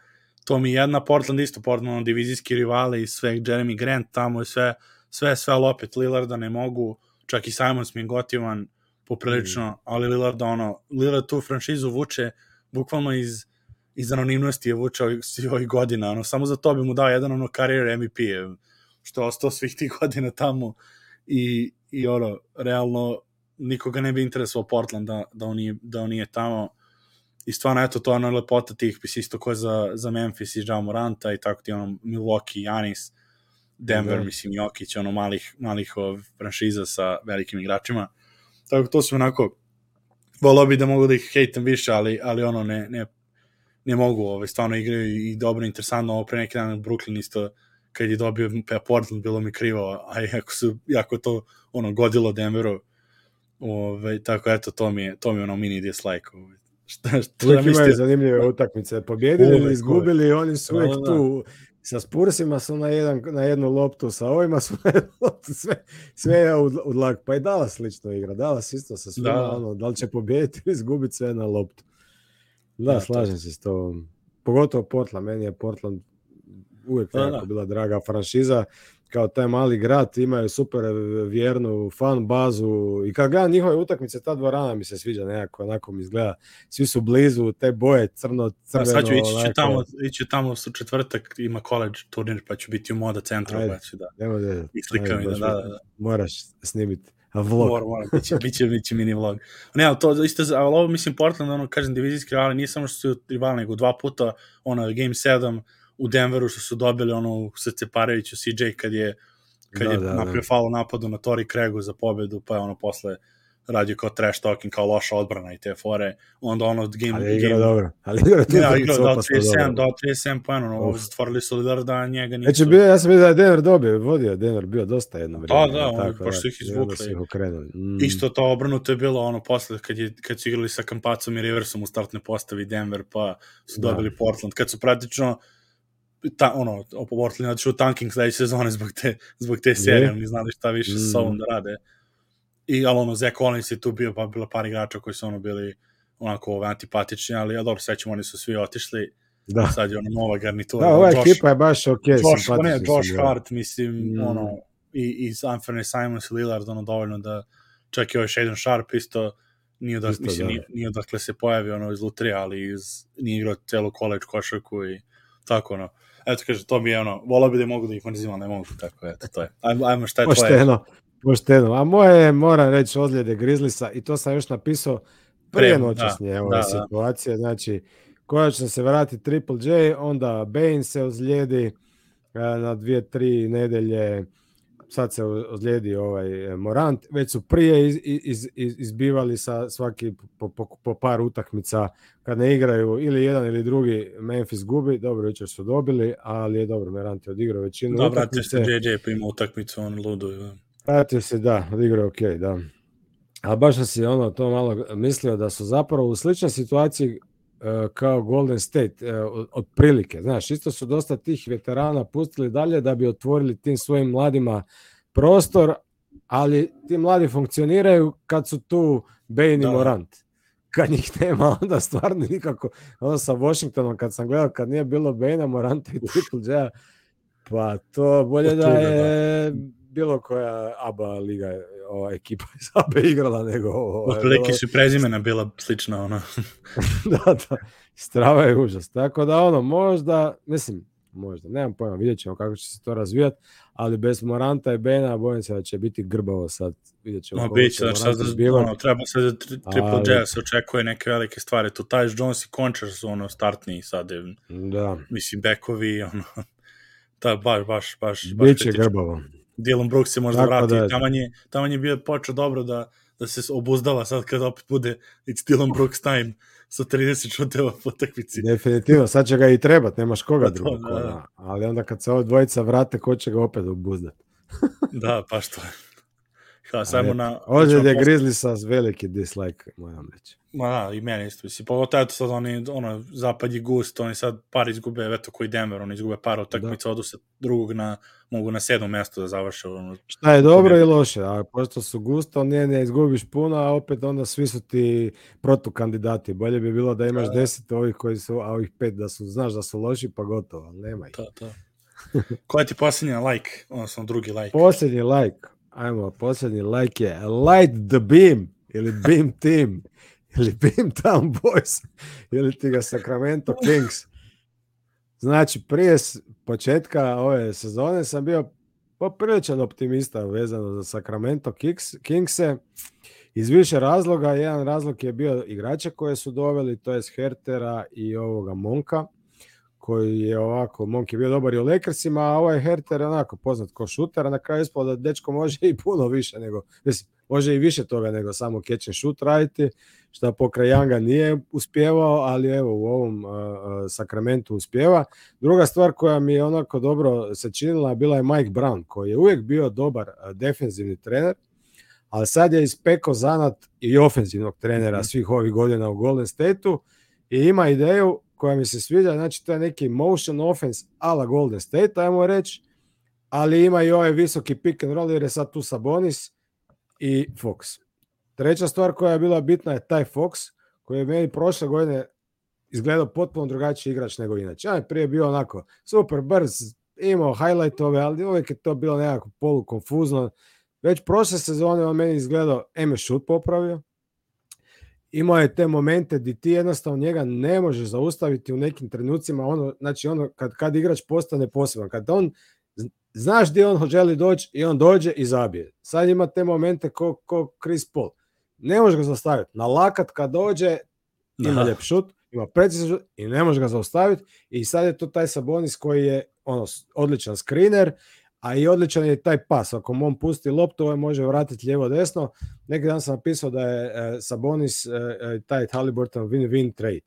to mi jedna, Portland isto, Portland ono, divizijski rivali i sve, Jeremy Grant tamo i sve, sve, sve, ali opet Lillarda ne mogu, čak i Simons mi je gotivan poprilično, mm. ali Lillard ono, Lillard tu franšizu vuče bukvalno iz iz anonimnosti je vučao svih ovih godina, ono, samo za to bi mu dao jedan ono karijer MVP, što je ostao svih tih godina tamo i, i ono, realno nikoga ne bi interesovao Portland da, da, on, nije, da on nije tamo i stvarno, eto, to je lepota tih, pis isto ko za, za Memphis i Jao Moranta i tako ti ono Milwaukee, Janis, Denver, da. mislim, Jokić, ono malih, malih ov, franšiza sa velikim igračima. Tako to su onako, volao bi da mogu da ih hejtam više, ali, ali ono, ne, ne, ne mogu, ovaj, stvarno igraju i dobro, interesantno, ovo pre neki dan Brooklyn isto kad je dobio Portland, bilo mi krivo, a jako su, jako to ono, godilo Denveru, Ove, tako eto, to mi je, to mi je ono mini dislike. Ove. Šta, šta uvijek da imaju zanimljive utakmice. Pobjedili ili izgubili, uvijek. oni su uvijek da, da. tu. Sa Spursima su na, jedan, na jednu loptu, sa ovima su na jednu loptu, sve, sve je u, u dlak. Pa i Dallas slično igra. Dallas isto sa svima, da. ono, da li će pobjediti ili izgubiti sve na loptu. Da, da slažem to. se s tobom. Pogotovo Portland, meni je Portland uvijek da, da. bila draga franšiza, kao taj mali grad, imaju super vjernu fan bazu i kad gledam njihove utakmice, ta dvorana mi se sviđa nekako, onako mi izgleda, svi su blizu, te boje crno, crveno. Da, sad ću ići, onako... tamo, ići tamo su četvrtak, ima college turnir, pa ću biti u moda centru, ajde, pa ću da, nemo da, i slika mi da, da, da. Moraš snimiti. Vlog. Mor, mor, biće, biće, biće mini vlog. Ne, ali to isto, ali ovo mislim Portland, ono, kažem, divizijski rivali, nije samo što su rivali, nego dva puta, ono, game 7, u Denveru što su dobili ono srce parajuću CJ kad je kad da, je da, napravio da. faul napadu na Tori Kregu za pobedu, pa je ono posle radio kao trash talking, kao loša odbrana i te fore, onda ono game... Ali igra game, dobro, ali igra dobro. Ja, igra dao 37, dao 37 pojena, ono, stvorili su lidar da njega nisu... Znači, bio, ja sam vidio da je Denver dobio, vodio Denver, bio dosta jedno da, vreme. Da, da, ono, baš su ih izvukli. Mm. Isto to obrnuto je bilo ono posle, kad, je, kad su igrali sa Kampacom i Riversom u startne postavi Denver, pa su da. dobili da. Portland, kad su praktično ta, ono, Portland otišao u tanking sledeće sezone zbog te, zbog te serije, oni znali šta više mm. sa ovom da rade. I, ali ono, Zach Collins je tu bio, pa bilo par igrača koji su ono bili onako ove, antipatični, ali ja dobro, sećam, oni su svi otišli, Da. sad je ona nova garnitura. Da, ova Josh- ekipa je baš ok, Josh, pa ne, Josh. Hart, mislim, Mm. ono, i, i Anthony Simons i Lillard, ono, dovoljno da čak i ovaj Shaden Sharp isto nije, odak, Isto, mislim, da. nije, nije odakle se pojavi ono iz lutrija, ali iz, nije igrao celu college košarku i tako, ono. Eto, kaže, to mi je ono, volao bi da mogu da ih mrzim, ali ne mogu, tako, eto, to je. Ajmo, ajmo šta je tvoje? Pošteno, pošteno. A moje je, moram reći, ozljede Grizzlisa i to sam još napisao prije noćasnje da, ove da, da. situacije. Znači, konačno se vrati Triple J, onda Bane se ozlijedi e, na dvije, tri nedelje, sad se ozlijedi ovaj e, Morant, već su prije iz, iz, iz, izbivali sa svaki po, po, po par utakmica kad ne igraju ili jedan ili drugi Memphis gubi, dobro jučer su dobili, ali je dobro, Morant je odigrao većinu Da, vratio se utakmice. JJ pa ima utakmicu, on ludo. Da. Vratio se, da, odigrao ok, da. Ali baš sam si ono to malo mislio da su zapravo u sličnoj situaciji kao Golden State, e, otprilike. Znaš, isto su dosta tih veterana pustili dalje da bi otvorili tim svojim mladima prostor, ali ti mladi funkcioniraju kad su tu Bane i Da. Morant. Kad njih nema, onda stvarno nikako. Ono sa Washingtonom, kad sam gledao, kad nije bilo Bane, Moranta i Triple J, pa to bolje da da. je bilo koja ABA liga, ova ekipa iz ABA igrala nego ovo. Otprilike su prezimena bila slična, ono. da, da, strava je užas. Tako da ono, možda, mislim, možda, nemam pojma, vidjet ćemo kako će se to razvijati, ali bez Moranta i Bena bojim se da će biti grbavo sad. Vidjet ćemo kako bit će znači sad, izbivati. ono, treba sad za tri, Triple Ali- J se očekuje neke velike stvari. Tu Tyus Jones i Concher su ono startni sad, Da, mislim, bekovi, ono, da, baš, baš, baš, baš bit će kritično. grbavo. Dylan Brooks se možda Tako vrati, da- taman je, taman je bio počeo dobro da, da se obuzdava sad kad opet bude it's Dylan Brooks time sa 30 šuteva po utakmici. Definitivno, sad će ga i trebat, nemaš koga Pa to, drugog. da, da. Ali onda kad se ove dvojica vrate, ko će ga opet obuzdati? Da, pa što je. Kao, samo na... Ozljede hoćemo Grizzlisa veliki dislike, moram reći. Ma da, i meni isto. Mislim, pogotovo eto sad oni, ono, zapad je gust, oni sad par izgube, eto koji Denver, oni izgube par utakmica, odu sa drugog na, mogu na sedmo mesto da završe. Ono, Šta je dobro i loše, a pošto su gusto, nije ne izgubiš puno, a opet onda svi su ti protukandidati. Bolje bi bilo da imaš Da. deset ovih koji su, a ovih pet da su, znaš da su loši, pa gotovo, ali nema ih. to, to. Koja ti posljednja like, odnosno drugi like? Posljednji like, ajmo, posljednji like je Light the Beam, ili Beam Team, ili Town Boys, ili ti ga Sacramento Kings. Znači, prije početka ove sezone sam bio popriličan optimista vezano za Sacramento Kings, Kingse iz više razloga. Jedan razlog je bio igrače koje su doveli, to je Hertera i ovoga Monka, koji je ovako, Monk je bio dobar i u Lakersima, a ovaj Herter je onako poznat ko šuter, a na kraju ispalo da dečko može i puno više nego, mislim, može i više toga nego samo catch and shoot raditi, što pokraj Younga nije uspjevao, ali evo u ovom uh, Sakramentu uspjeva. Druga stvar koja mi je onako dobro se činila bila je Mike Brown, koji je uvijek bio dobar uh, defensivni trener, ali sad je ispekao zanat i ofenzivnog trenera Mhm. svih ovih godina u Golden Stateu i ima ideju koja mi se sviđa, znači to je neki motion offense ala Golden State, ajmo reći, ali ima i ovaj visoki pick and roll jer je sad tu Sabonis i Fox. Treća stvar koja je bila bitna je taj Fox, koji je meni prošle godine izgledao potpuno drugačiji igrač nego inače. On je prije bio onako super brz, imao highlightove, ali uvijek je to bilo nekako polukonfuzno. Već prošle sezone on meni izgledao, je šut popravio, imao je te momente gdje ti jednostavno njega ne možeš zaustaviti u nekim trenucima, ono, znači ono kad, kad igrač postane poseban, kad on znaš gdje on želi doći i on dođe i zabije. Sad ima te momente ko, ko Chris Paul. Ne možeš ga zaustaviti. Na lakat kad dođe, ima lijep šut, ima precizan šut i ne možeš ga zaustaviti. I sad je to taj Sabonis koji je ono, odličan screener, a i odličan je taj pas. Ako mu on pusti loptu, ovaj može vratiti lijevo desno. Neki dan sam napisao da je e, Sabonis e, e, taj Halliburton win-win trade.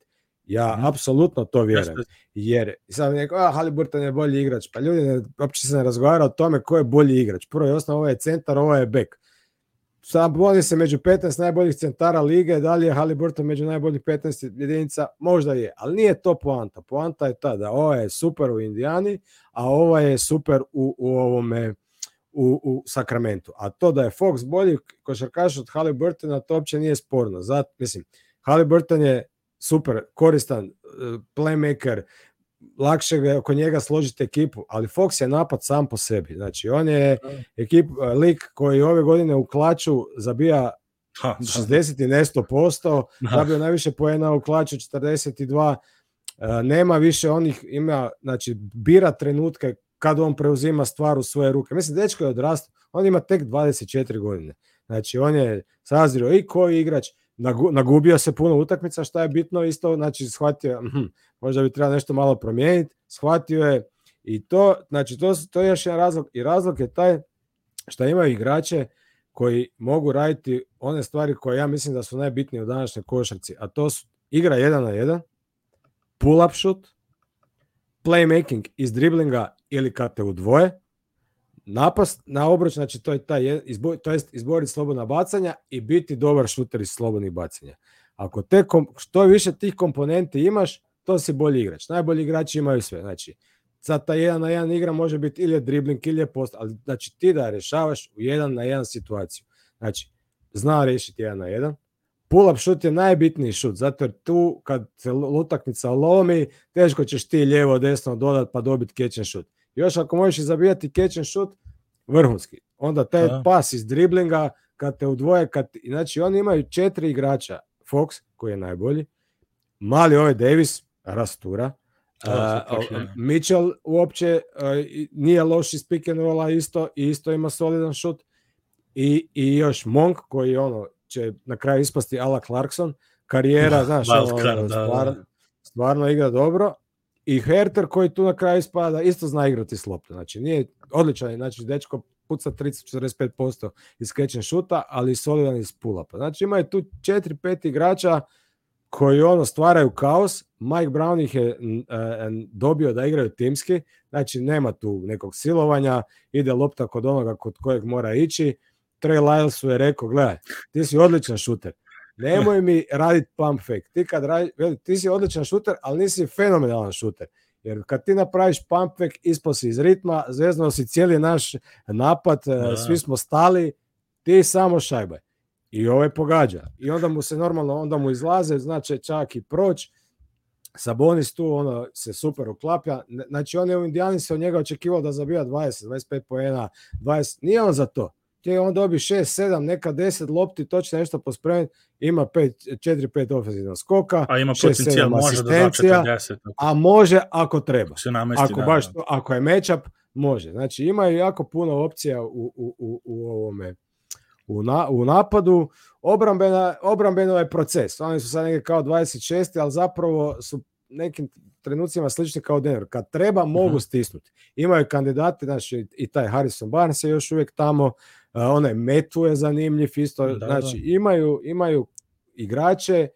Ja Mhm. apsolutno to vjerujem. Jer sad neko, a Halliburton je bolji igrač. Pa ljudi, ne, uopće se ne razgovara o tome ko je bolji igrač. Prvo je osnov, ovo je centar, ovo je bek. Sad vodi se među 15 najboljih centara lige, da li je Halliburton među najboljih 15 jedinica? Možda je, ali nije to poanta. Poanta je ta da ovo je super u Indijani, a ovo je super u, u ovome u, u Sakramentu. A to da je Fox bolji košarkaš od Halliburtona, to uopće nije sporno. Zato, mislim, Halliburton je super, koristan, uh, playmaker, lakše ga oko njega složiti ekipu, ali Fox je napad sam po sebi. Znači, on je ekip, uh, lik koji ove godine u klaču zabija Ha, da. 60 i nešto posto, Da. zabio najviše poena u klaču 42, e, nema više onih, ima, znači, bira trenutke kad on preuzima stvar u svoje ruke. Mislim, dečko je odrastao, on ima tek 24 godine. Znači, on je sazrio i koji igrač, nagubio se puno utakmica, šta je bitno isto, znači, shvatio, mhm, možda bi trebalo nešto malo promijeniti, shvatio je i to, znači, to, to je još jedan razlog i razlog je taj što imaju igrače koji mogu raditi one stvari koje ja mislim da su najbitnije u današnjoj košarci, a to su igra jedan na jedan, pull-up shoot, playmaking iz driblinga ili kad te udvoje, napast na obruč, znači to je taj, izbo, to jest izboriti slobodna bacanja i biti dobar šuter iz slobodnih bacanja. Ako te kom, što više tih komponenti imaš, to si bolji igrač. Najbolji igrači imaju sve. Znači, sad ta jedan na jedan igra može biti ili je dribling ili je post, ali znači ti da rješavaš u jedan na jedan situaciju. Znači, zna riješiti jedan na jedan. Pull-up šut je najbitniji šut, zato jer tu kad se utakmica lomi, teško ćeš ti lijevo desno dodat pa dobiti catch and shoot. Još ako možeš i zabijati catch and shoot, vrhunski. Onda taj Da. pas iz driblinga, kad te udvoje, kad, znači oni imaju četiri igrača. Fox, koji je najbolji, mali ovaj Davis, rastura, Da, Uh. Mitchell uopće uh, nije loš iz pick and rolla isto i isto ima solidan šut i, i još Monk koji ono će na kraju ispasti Ala Clarkson karijera, Da, znaš, ono, da, da. stvarno, stvarno igra dobro i Herter koji tu na kraju ispada isto zna igrati s loptom, znači nije odličan, znači dečko puca 30-45% iz catch and shoota, ali solidan iz pull-upa. Znači imaju tu 4-5 igrača koji ono stvaraju kaos. Mike Brown ih je n- dobio da igraju timski, znači nema tu nekog silovanja, ide lopta kod onoga kod kojeg mora ići. Trey Lylesu je rekao, gledaj, ti si odličan šuter, nemoj mi raditi pump fake. Ti, kad radi, veli, ti si odličan šuter, ali nisi fenomenalan šuter. Jer kad ti napraviš pump fake, ispao si iz ritma, zveznao si cijeli naš napad, e, Da. svi smo stali, ti samo šajbaj. I ovaj pogađa. I onda mu se normalno, onda mu izlaze, znači čak i proć. Sabonis tu ono se super uklapja. Znači on je u Indijani se od njega očekivao da zabija 20, 25 poena, 20. Nije on za to. Ti on dobi 6, 7, neka 10 lopti, točno nešto pospremiti, ima 5, 4, 5 ofenzivnog skoka, A ima šest, potencijal, sedam može da da asistencija, 40. Ako a može ako treba. Se namesti, ako da, baš da. to- ako je matchup može. Znači imaju jako puno opcija u, u, u, u ovome u, na, u napadu. Obrambena obrambeno je proces. Oni su sad negdje kao 26 ali zapravo su nekim trenucima slični kao Denver. Kad treba mogu Mhm. stisnuti. Imaju kandidate znači i taj Harrison Barnes je još uvijek tamo onaj Metu je zanimljiv isto Da, znači da. imaju imaju igrače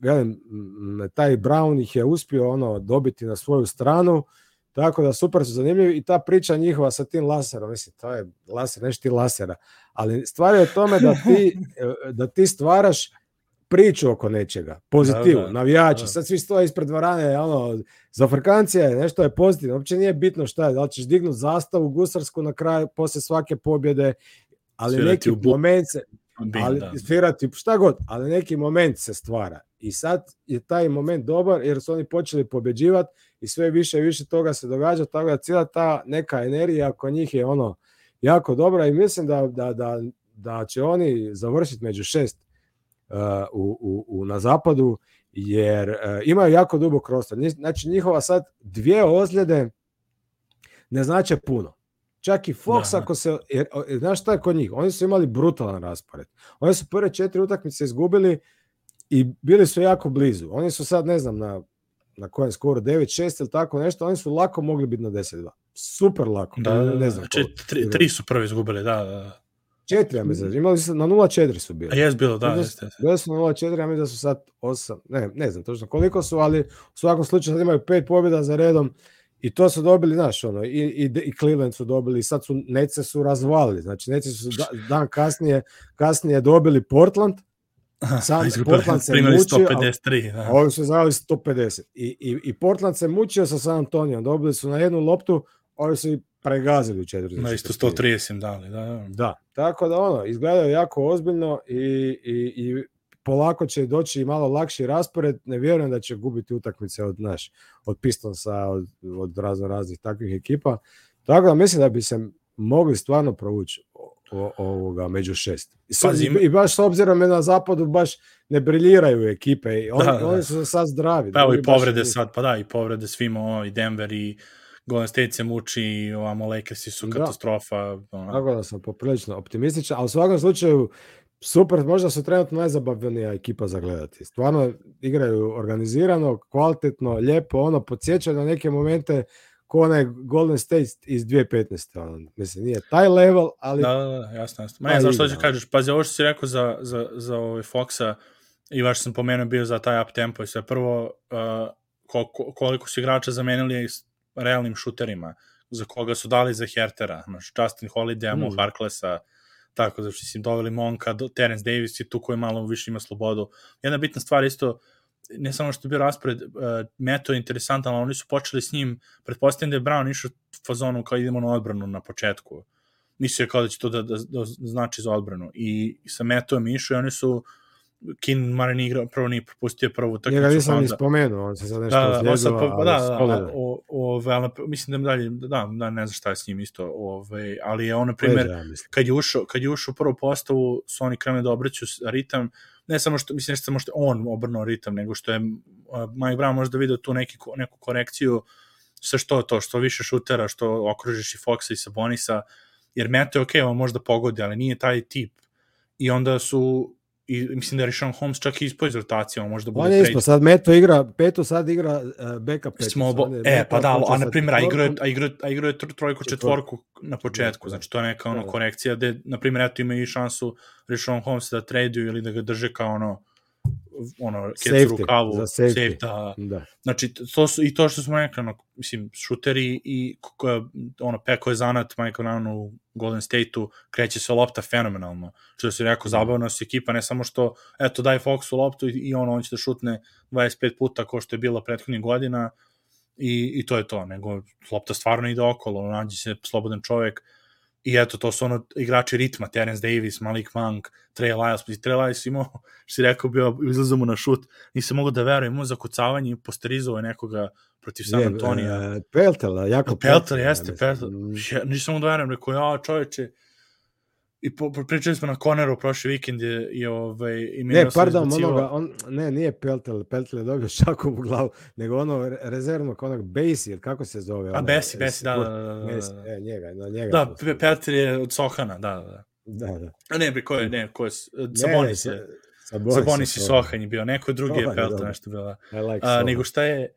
velim, taj Brown ih je uspio ono dobiti na svoju stranu, tako da super su zanimljivi i ta priča njihova sa tim laserom, mislim, to je laser, nešto ti lasera, ali stvar je u tome da ti, e, da ti stvaraš priču oko nečega, pozitivu, Da, da, navijači, da. sad svi stoje ispred dvorane, ono, za Afrikancije nešto je pozitivno, uopće nije bitno šta je, da li ćeš dignuti zastavu gusarsku na kraju, poslije svake pobjede, ali Svirati neki bu- moment se, Bin, ali da. svirati šta god, ali neki moment se stvara. I sad je taj moment dobar jer su oni počeli pobjeđivati i sve više i više toga se događa, tako da cijela ta neka energija oko njih je ono jako dobra i mislim da, da, da, da će oni završiti među šest uh, u, u, u, na zapadu jer uh, imaju jako dubok prostor. Nji- Znači njihova sad dvije ozljede ne znače puno. Čak i Fox Da. ako se, jer, znaš šta je kod njih? Oni su imali brutalan raspored. Oni su prve četiri utakmice izgubili i bili su jako blizu. Oni su sad, ne znam, na, na kojem skoru 9-6 ili tako nešto, oni su lako mogli biti na 10-2. Super lako. Da, da, ne da. znam. Če- koliko. tri, tri su prvi izgubili, da, da, da. Četiri, ja mislim. Imali su, na 0-4 su A bili. jes bilo, da, jeste. Bili su na 0-4, ja mislim da su sad 8, ne, ne znam točno koliko su, ali u svakom slučaju sad imaju pet pobjeda za redom i to su dobili, znaš, ono, i, i, i Cleveland su dobili, sad su, Nece su razvalili, znači Nece su da- dan kasnije, kasnije dobili Portland, sam Portland se mučio, 153, da. ovi su zavali 150. I, i, I Portland se mučio sa San Antonijom, dobili su na jednu loptu, ovi su i pregazili u četvrti. Na isto 130 im dali, da, da. Da, tako da ono, izgledaju jako ozbiljno i, i, i polako će doći i malo lakši raspored, ne vjerujem da će gubiti utakmice od, naš, od Pistonsa, od, od razno raznih takvih ekipa. Tako da mislim da bi se mogli stvarno provući ovoga među šest. I, sad, i, baš s obzirom na zapadu baš ne briljiraju ekipe i on, da, da. oni su sad zdravi. Pa evo i povrede baš... sad, pa da, i povrede svima, i Denver i Golden State se muči i ovamo Lakersi su da. katastrofa. Ono. Tako da sam poprilično optimističan, ali u svakom slučaju super, možda su trenutno najzabavljenija ekipa za gledati. Stvarno igraju organizirano, kvalitetno, lijepo, ono, podsjeća na neke momente ko onaj Golden State iz 2015. Ono, mislim, nije taj level, ali... Da, da, da, jasno, jasno. Ma ne znam što ću kažeš, pazi, ovo što si rekao za, za, za ovaj Foxa, i vaš sam pomenuo bio za taj up tempo i sve. Prvo, uh, koliko su igrača zamenili realnim šuterima, za koga su dali za Hertera, znaš, Justin Holiday, mm. Mo Harklessa, tako da su im doveli Monka, Terence Davis i tu koji malo više ima slobodu. Jedna bitna stvar isto, ne samo što je bio raspored, uh, Meto je interesantan, ali oni su počeli s njim, pretpostavljam da je Brown išao fazonu kao idemo na odbranu na početku. Mislio je kao da će to da, da, da znači za odbranu. I sa Metom išao i oni su Kin Marin igrao, prvo nije propustio prvu utakmicu. Njega nisam ni spomenuo, on se sad nešto da, da, sad, pa, da, da, da, o, ove, ali, mislim da dalje, da, da, ne znam šta je s njim isto, ove, ali je on, na primjer, kad je ušao, kad je ušao u prvu postavu, su oni krenuli da obraću ritam, ne samo što, mislim, ne samo što on obrnuo ritam, nego što je Mike Brown možda vidio tu neki, neku korekciju sa što to, što više šutera, što okružiš i Foxa i Sabonisa, jer okej, okay, on možda pogodi, ali nije taj tip. I onda su i mislim da je Rishon Holmes čak i ispao iz on možda bude je ispao, sad Meto igra, Peto sad igra uh, backup Peto. Smo, e, pa da, a na primjer, a igra je, a igra, a igra je trojku, četvorku. na početku, znači to je neka ono korekcija, gde, na primjer, eto ima i šansu Rishon Holmes da traduju ili da ga drže kao ono ono, kecu rukavu, za safety. Safe, da. da. Znači, to su, i to što smo rekli, ono, mislim, šuteri i ono, Peko je zanat Michael Brown u Golden State-u, kreće se lopta fenomenalno. Što se rekao, da. zabavno se ekipa, ne samo što, eto, daj Foxu loptu i, i ono, on će da šutne 25 puta kao što je bilo prethodnih godina i, i to je to, nego lopta stvarno ide okolo, nađe se slobodan čovek, I eto, to su ono igrači ritma, Terence Davis, Malik Monk, Trey Lyles, pa Trey Lyles imao, što si rekao, bio, izlazamo na šut, nisam mogao da verujem, imao zakucavanje i posterizovao nekoga protiv San Antonija. E, Peltel, jako Peltel. Peltel, jeste, Peltel. Nisam mogao da verujem, rekao, ja, čoveče, i po, pričali smo na Conneru prošli vikend je, i ovaj i ne, pardon, onoga, on, ne, nije Peltel, Peltel je dobio šakom u glavu, nego ono rezervno onog Basi, ili kako se zove? A Basi, Basi, da, da, da, da. Basi, e, njega, na njega. Da, Peltel je od Sohana, da, da. Da, da. A ne, bre, ko je, ne, ko je, Sabonis je. Sabonis, i Sohan je bio, neko drugi je Peltel nešto bilo. Like A, nego šta je,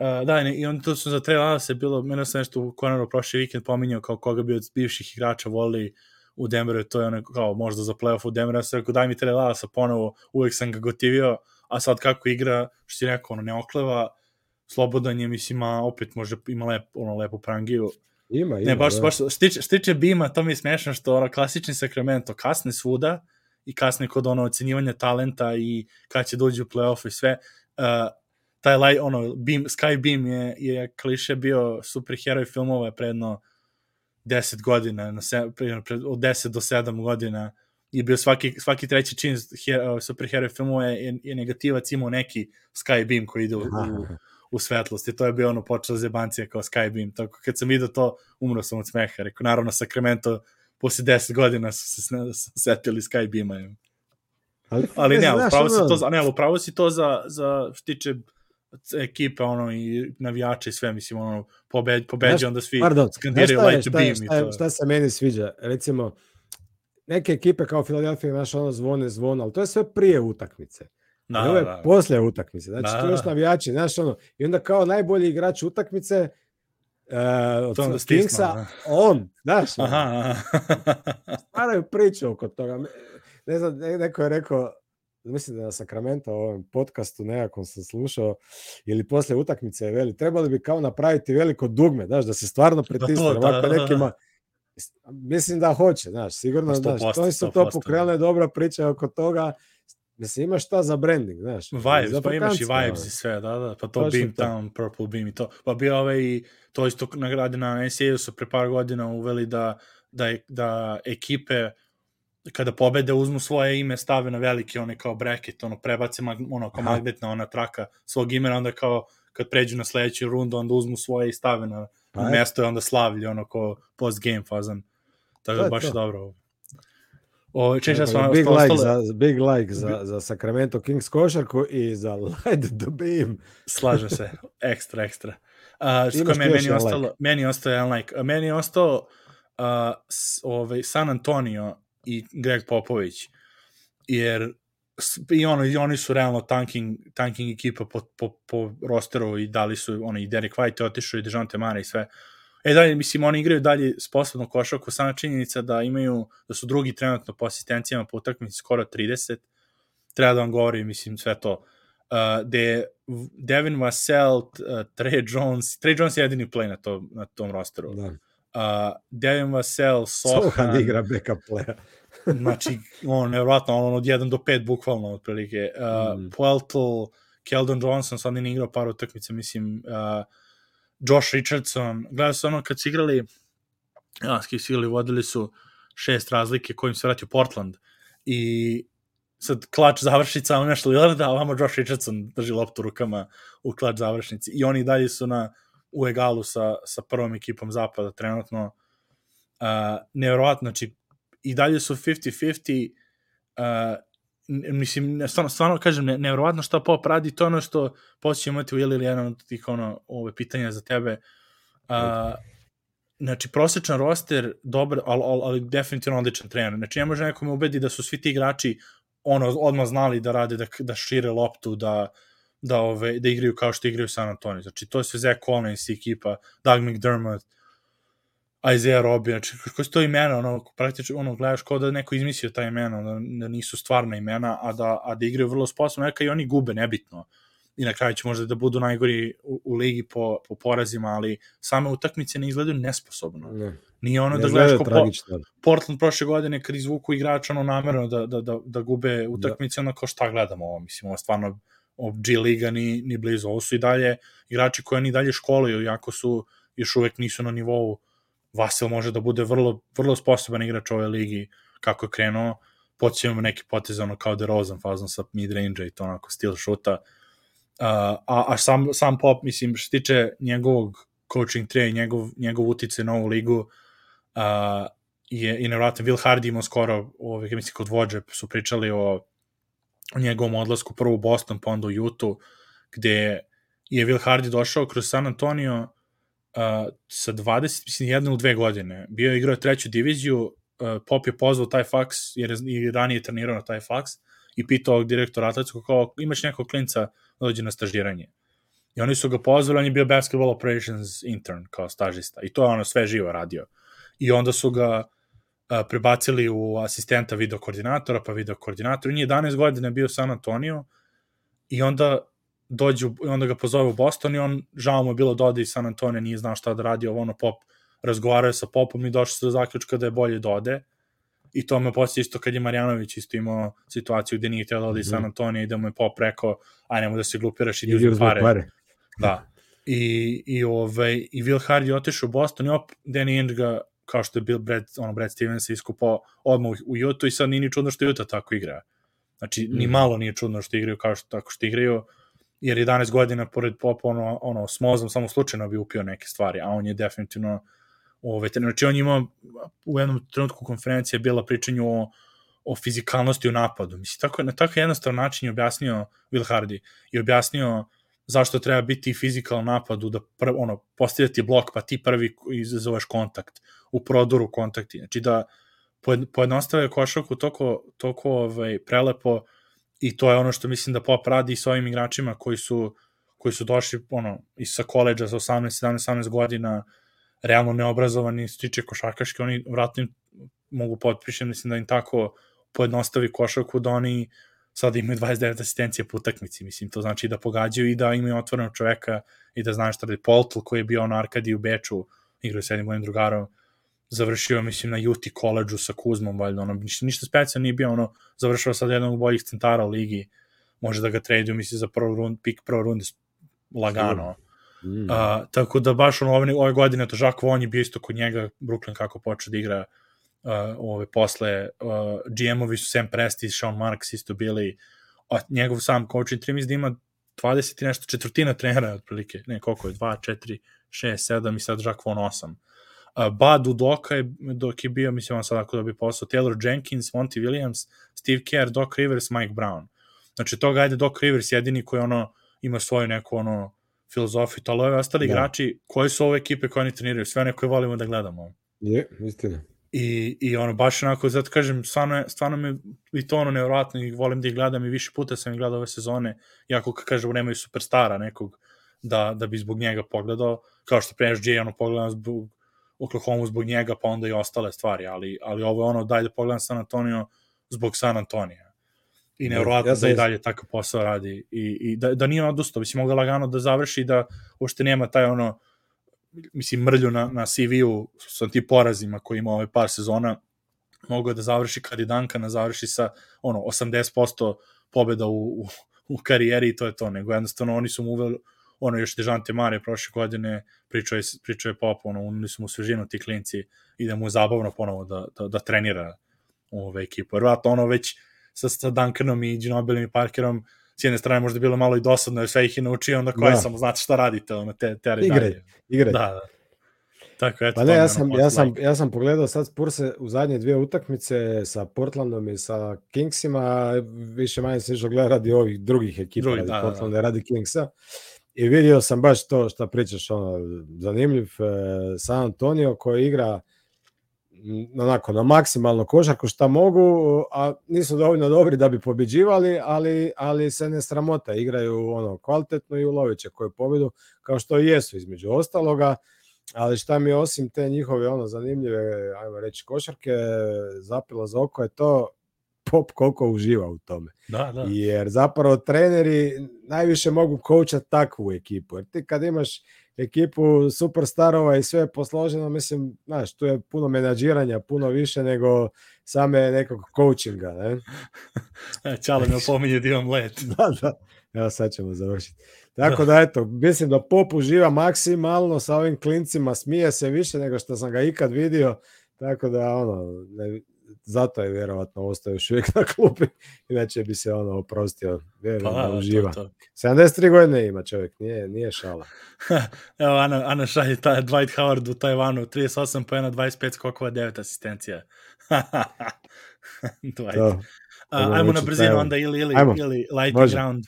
Uh, da, ne, i on to su za Trey se bilo, mene sam nešto u Conneru prošli vikend pominjao kao koga bi od bivših igrača volili u Denveru, to je ono kao možda za playoff u Denveru, ja sam rekao daj mi Trey Lallasa ponovo, uvek sam ga gotivio, a sad kako igra, što si rekao, ono ne okleva, slobodan je, mislim, a opet može, ima lep, ono, lepu prangiju. Ima, ima. Ne, baš, da. baš, stiče, stiče Bima, to mi je smešno što ono, klasični Sacramento kasne svuda i kasne kod ono ocenjivanja talenta i kad će dođu u playoff i sve. Uh, taj ono, Beam, Sky Beam je, je kliše bio superheroj filmova predno 10 godina, na se, od 10 do 7 godina je bio svaki, svaki treći čin superheroj filmova je, je negativac imao neki Skybeam koji ide u, u, u svetlost i to je bio ono počela zebancija kao Skybeam, tako kad sam vidio to umro sam od smeha, rekao naravno Sacramento posle 10 godina su se setili Skybeama ali, ali ne, ne upravo si to, ne, upravo si to za, za što tiče ekipe ono i navijače i sve mislim ono pobed, pobeđe onda svi pardon, skandiraju light to beam šta, šta, šta, šta se meni sviđa recimo neke ekipe kao Philadelphia naš ono zvone zvona ali to je sve prije utakmice da, ovo je da. posle utakmice znači da, to još navijači znaš ono i onda kao najbolji igrač utakmice Uh, od Kingsa, da. on, znaš, Aha. stvaraju priču oko toga. Ne znam, neko je rekao, mislim da na Sacramento ovom podcastu nekakvom sam slušao ili posle utakmice je veli, trebali bi kao napraviti veliko dugme, znaš, da se stvarno pritisne, da, ovako da, da, nekima, mislim da hoće, znaš, sigurno, znaš, to su to pokrenule dobra priča oko toga, Mislim, imaš šta za branding, znaš. Vibes, pa imaš i vibes i sve, da, da, pa to Točno Beam Town, Purple Beam i to. Pa bio ovaj, to isto nagrade na NCAA su pre par godina uveli da, da, da ekipe kada pobede uzmu svoje ime, stave na veliki one kao bracket, ono prebace mag, ono kao magnetna ona traka svog imena, onda kao kad pređu na sledeću rundu, onda uzmu svoje i stave na pa mesto i onda slavlje, ono kao post game fazan. Tako da baš to. dobro. O, češ, ja sam big, like za, big like za, za Sacramento Kings košarku i za Light the Beam. Slažem se, ekstra, ekstra. Uh, što me, meni, ostalo, like. meni ostao jedan like. Meni je ostao uh, ovaj, San Antonio i Greg Popović, jer i ono i oni su realno tanking tanking ekipa po, po, po rosteru i dali su oni i Derek White otišao i Dejounte Mare i sve. E dalje, mislim, oni igraju dalje sposobno košarku, sama činjenica da imaju, da su drugi trenutno po asistencijama po utakmici skoro 30, treba da vam govori, mislim, sve to. Uh, de Devin Vassell, uh, Trey Jones, Trey Jones je jedini play na, to, na tom rosteru. Da. Uh, Devin Vassell, Sohan... Sohan igra backup playa. Znači, on, nevjerojatno, on od 1 do 5 bukvalno, otprilike. Uh, mm. Pueltel, Keldon Johnson, sad nije igrao par utakmica, mislim, uh, Josh Richardson, gledao se ono kad su igrali, ja, su igrali, vodili su šest razlike kojim se vratio Portland i sad klač završnica, on nešto Lillarda, a ovamo Josh Richardson drži loptu rukama u klač završnici i oni dalje su na, u egalu sa, sa prvom ekipom zapada trenutno. Uh, nevjerovatno, znači i dalje su 50-50 uh, mislim, stvarno, stvarno kažem, ne, nevjerovatno šta Pop radi, to ono što počeo imati u ili jedan od tih ono, ove pitanja za tebe. Uh, znači, prosečan roster, dobar, ali, ali, ali definitivno odličan trener. Znači, ne može nekom ubedi da su svi ti igrači ono, odmah znali da rade, da, da šire loptu, da, da, ove, da igraju kao što igraju San Antonio. Znači, to je sve Zach Collins ekipa, Doug McDermott, Isaiah Robbie, znači, kako su to imena, ono, praktično, ono, gledaš kao da neko izmislio ta imena, da, da nisu stvarna imena, a da, a da igraju vrlo sposobno, neka i oni gube, nebitno. I na kraju će možda da budu najgori u, u ligi po, po porazima, ali same utakmice ne izgledaju nesposobno. Ne. Nije ono ne da gledaš kao po, Portland prošle godine kad izvuku igrača ono namerno da, da, da, da gube utakmice, da. ono kao šta gledamo ovo, mislim, ovo stvarno ovo G Liga ni, ni blizu, ovo su i dalje igrači koji oni dalje školuju, iako su još uvek nisu na nivou Vasel može da bude vrlo, vrlo sposoban igrač ove ligi kako je krenuo, podsjećamo neki potez ono kao DeRozan fazon sa mid-range i to onako stil šuta. Uh, a, a sam, sam Pop, mislim, što tiče njegovog coaching treja i njegov, njegov utice na ovu ligu, uh, je i nevratno Will Hardy imao skoro, ove, mislim, kod vođe su pričali o, o njegovom odlasku prvo u Boston, pa onda u Utah, gde je Will Hardy došao kroz San Antonio uh, sa 20, mislim, jedne ili dve godine. Bio je igrao treću diviziju, uh, Pop je pozvao taj faks, jer je i ranije trenirao na taj faks, i pitao direktora atletskog kao, imaš nekog klinca da dođe na stažiranje. I oni su ga pozvali, on je bio basketball operations intern, kao stažista. I to je ono sve živo radio. I onda su ga uh, prebacili u asistenta video koordinatora, pa video koordinator. On je 11 godina bio San Antonio i onda dođe, onda ga pozove u Boston i on, žao mu je bilo da ode iz San Antonio, nije znao šta da radi, ovo ono pop, razgovarao sa popom i došao do zaključka da je bolje da ode. I to me posjeća isto kad je Marjanović isto imao situaciju gde nije htio da ode iz San mhm. Antonio i da mu je pop rekao, aj nemoj da se glupiraš i da uzme pare. pare. Da. I, i, ovaj, i Will Hardy otišao u Boston i op, Danny Ainge ga, kao što je Bill Brad, ono, Brad Stevens iskupao odmah u Utah i sad nije ni čudno što Utah tako igra. Znači, mm. ni mhm. malo nije čudno što igraju kao što, tako što igraju jer 11 godina pored Popa ono, ono s mozom samo slučajno bi upio neke stvari, a on je definitivno ove, znači on ima u jednom trenutku konferencije bila pričanju o, o fizikalnosti u napadu. Mislim, tako, na tako jednostavan način je objasnio Will Hardy i objasnio zašto treba biti fizikal napadu, da prv, ono, postavljati blok, pa ti prvi izazoveš kontakt, u prodoru kontakti. Znači da pojednostave košarku toko, toko ovaj, prelepo, i to je ono što mislim da Pop radi s ovim igračima koji su koji su došli ono, iz sa koleđa za 18, 17, 18 godina, realno neobrazovani, što tiče košarkaške, oni vratno mogu potpišem, mislim da im tako pojednostavi košarku da oni sada imaju 29 asistencije po utakmici, mislim, to znači da pogađaju i da imaju otvorenog čoveka i da znaju šta radi. Poltl koji je bio na Arkadi u Beču, igrao s jednim mojim drugarom, završio, mislim, na UT koleđu sa Kuzmom, valjda, ono, ništa, ništa specijalno nije bio, ono, završio sad jednog boljih centara u ligi, može da ga traduju, mislim, za prvu rund, pik prvo runde lagano. Mm. Uh, tako da baš ono, ove, ove godine to Žak Von je bio isto kod njega, Brooklyn kako počeo da igra uh, ove, posle uh, GM-ovi su Sam Presti i Sean Marks isto bili, a njegov sam coaching trim da ima 20 i nešto četvrtina trenera otprilike, ne koliko je, 2, 4, 6, 7 i sad Jacques Von 8. Uh, Bad Udoka je, dok je bio, mislim, on sad ako da bi posao, Taylor Jenkins, Monty Williams, Steve Kerr, Doc Rivers, Mike Brown. Znači, toga ajde Doc Rivers jedini koji ono, ima svoju neku ono, filozofiju, ali ove ostali da. igrači, koji su ove ekipe koje oni treniraju, sve one koje volimo da gledamo. Je, istina. I, i ono, baš onako, zato kažem, stvarno, je, stvarno me i to ono nevjerojatno i volim da ih gledam i više puta sam ih gledao ove sezone, iako, kad kažem, nemaju superstara nekog da, da bi zbog njega pogledao, kao što pre SJ, ono, pogledam zbog Oklahoma zbog njega, pa onda i ostale stvari, ali, ali ovo je ono, daj da pogledam San Antonio zbog San Antonija. I nevjerojatno ja da i dalje takav posao radi i, i da, da nije odustao, mislim, mogu lagano da završi da uopšte nema taj ono, mislim, mrlju na, na CV-u sa tim porazima koji ima ovaj par sezona, mogu da završi kad i Duncan završi sa ono 80% pobeda u, u, u karijeri i to je to, nego jednostavno oni su mu uveli ono još Dežante Mare prošle godine pričao je, pričao je Pop, ono, unili su mu svežinu ti klinci i da mu je zabavno ponovo da, da, da trenira ove ekipu. Vjerojatno ono već sa, sa Duncanom i Ginobilim i Parkerom s jedne strane možda bilo malo i dosadno jer sve ih je naučio, onda koje da. samo znate šta radite, ono, te, te igre, igre. Da, da. Tako, eto, pa ne, ja sam, ja, sam, ja sam pogledao sad Spurse u zadnje dvije utakmice sa Portlandom i sa Kingsima, više manje se išlo gleda radi ovih drugih ekipa, Drugi, radi da, Portlanda da, da. radi Kingsa. I vidio sam baš to što pričaš, ono, zanimljiv eh, San Antonio koji igra onako na maksimalno košarku šta mogu, a nisu dovoljno dobri da bi pobeđivali, ali, ali se ne sramota, igraju ono kvalitetno i ulovit će koju pobedu, kao što i jesu između ostaloga, ali šta mi osim te njihove ono zanimljive, ajmo reći, košarke, zapilo za oko je to Pop koliko uživa u tome. Da, da. Jer zapravo treneri najviše mogu koučati takvu ekipu. Jer ti kad imaš ekipu superstarova i sve posloženo, mislim, znaš, tu je puno menadžiranja, puno više nego same nekog coachinga, ne? Čale me opominje da imam let. da, da. Evo sad ćemo završiti. Tako da, eto, mislim da Pop uživa maksimalno sa ovim klincima, smije se više nego što sam ga ikad vidio, tako da, ono, ne, zato je vjerovatno ostao još uvijek na klupi, inače bi se ono oprostio, vjerujem pa, da, da uživa. To, to. 73 godine ima čovjek, nije, nije šala. Evo, Ana, Ana šalje taj Dwight Howard u Tajvanu, 38 pojena, 25 skokova, 9 asistencija. Dwight. To. Uh, ajmo na brzinu onda ili, ili, ajmo. ili lightning Može. round.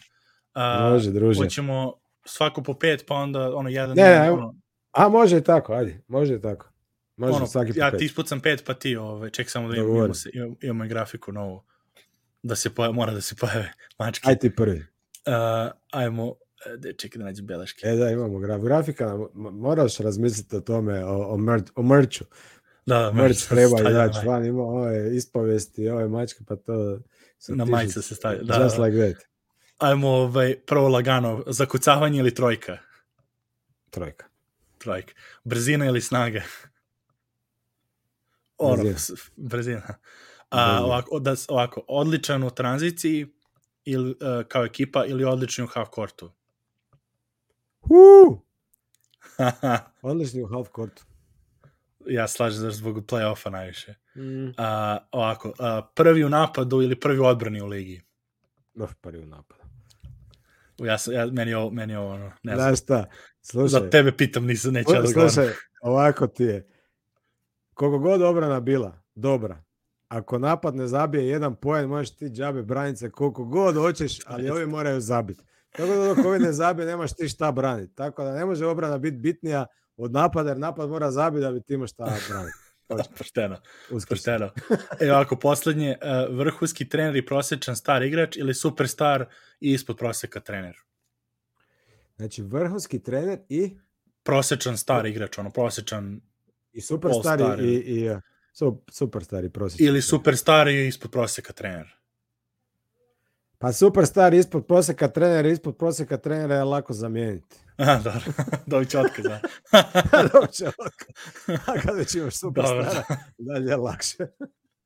Uh, može, druže. Hoćemo svako po pet, pa onda ono jedan... Ne, ne, ono... A može i tako, ajde, može i tako. Može ono, svaki ja ti ispucam pet, pa ti, ove, ček samo da imamo, imamo, se, imamo, imamo i grafiku novu. Da se pojave, mora da se pojave mačke. Aj ti prvi. Uh, ajmo, de, čekaj da nađem beleške. E da, imamo graf. grafika, moraš razmisliti o tome, o, o, mer, o merču. Da, da, merč treba izaći van, ima ove ispovesti, ove mačke, pa to... Na majice se stavlja. Da, Just like that. Ajmo ovaj, prvo lagano, zakucavanje ili trojka? Trojka. Trojka. Brzina ili snaga? Ono, brzina. A, ovako, da, ovako, odličan u tranziciji ili, uh, kao ekipa ili odličan u half courtu? Uh! odlični u half courtu. Ja slažem da zbog play-offa najviše. Mm. A, ovako, a, prvi u napadu ili prvi u odbrani u ligi? No, prvi u napadu. Ja, ja, meni je ovo, meni je ovo, ono, ne znam. Znaš šta, slušaj. Za tebe pitam, nisam, neće da Slušaj, ovako ti je koliko god obrana bila, dobra, ako napad ne zabije jedan poen, možeš ti džabe branice koliko god hoćeš, ali ovi moraju zabiti. Tako da dok ovi ne zabije, nemaš ti šta braniti. Tako da ne može obrana biti bitnija od napada, jer napad mora zabiti da bi ti imao šta braniti. Pošteno. Pošteno. Evo ako poslednje, uh, vrhunski trener i prosječan star igrač ili superstar i ispod proseka trener? Znači vrhunski trener i? Prosječan star igrač, ono prosječan I superstar i, i, i superstar i prosječan. Ili superstar i ispod prosjeka trener. Pa superstar ispod prosjeka trenera, ispod prosjeka trenera je lako zamijeniti. Aha, dobro. Dobit će otkaz. Dobit će otkaz. A kada već imaš superstara, dalje je lakše.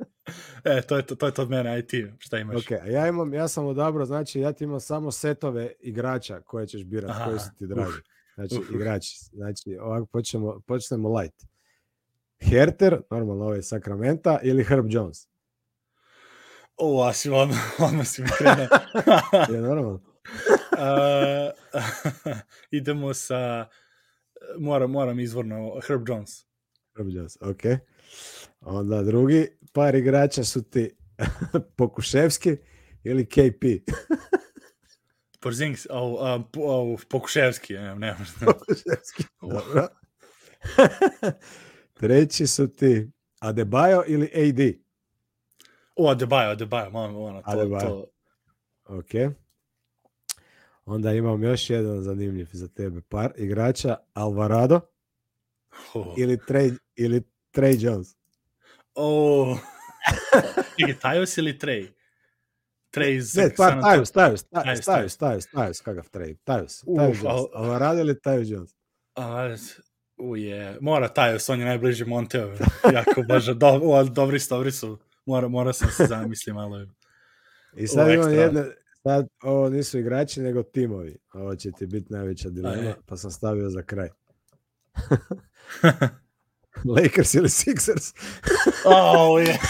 e, to je to, to je to od mene, aj ti, šta imaš? Ok, a ja, imam, ja sam odabrao, znači ja ti imam samo setove igrača koje ćeš birati, koji su ti dragi. Znači, uh, igrači. Znači, ovako počnemo, počnemo light. Herter, normalno ovaj Sakramenta, ili Herb Jones? O, a si odmah, odmah si mi krenuo. Je normalno. uh, idemo sa, moram, moram izvorno, Herb Jones. Herb Jones, ok. Onda drugi par igrača su ti Pokuševski ili KP. Porzingis, au, a, au, Pokuševski, ne, ne, Pokuševski, dobro. Treći su ti Adebayo ili AD? O, Adebayo, Adebayo, malo, ono, to, Adebayo. to. Ok. Onda imam još jedan zanimljiv za tebe par igrača, Alvarado Oh. ili Trey, ili Trey Jones. O, Čekaj, Tajos ili Trey? Trey iz Ne, pa Tajus, Tajus, Tajus. Tajus, Tajus, Tajus, kakav Trey, Tajus, Uf, Tajus Jones. al- Alvarado ili Tajus Jones? A, uje, mora Tajos, on je najbliži Monteo. Jako bože, do, o, dobri dobri su. Mora, mora sam se zamisli malo. I sad imam jedne, sad ovo nisu igrači nego timovi. Ovo će ti biti najveća dilema, pa sam stavio za kraj. Lakers ili Sixers? O, je.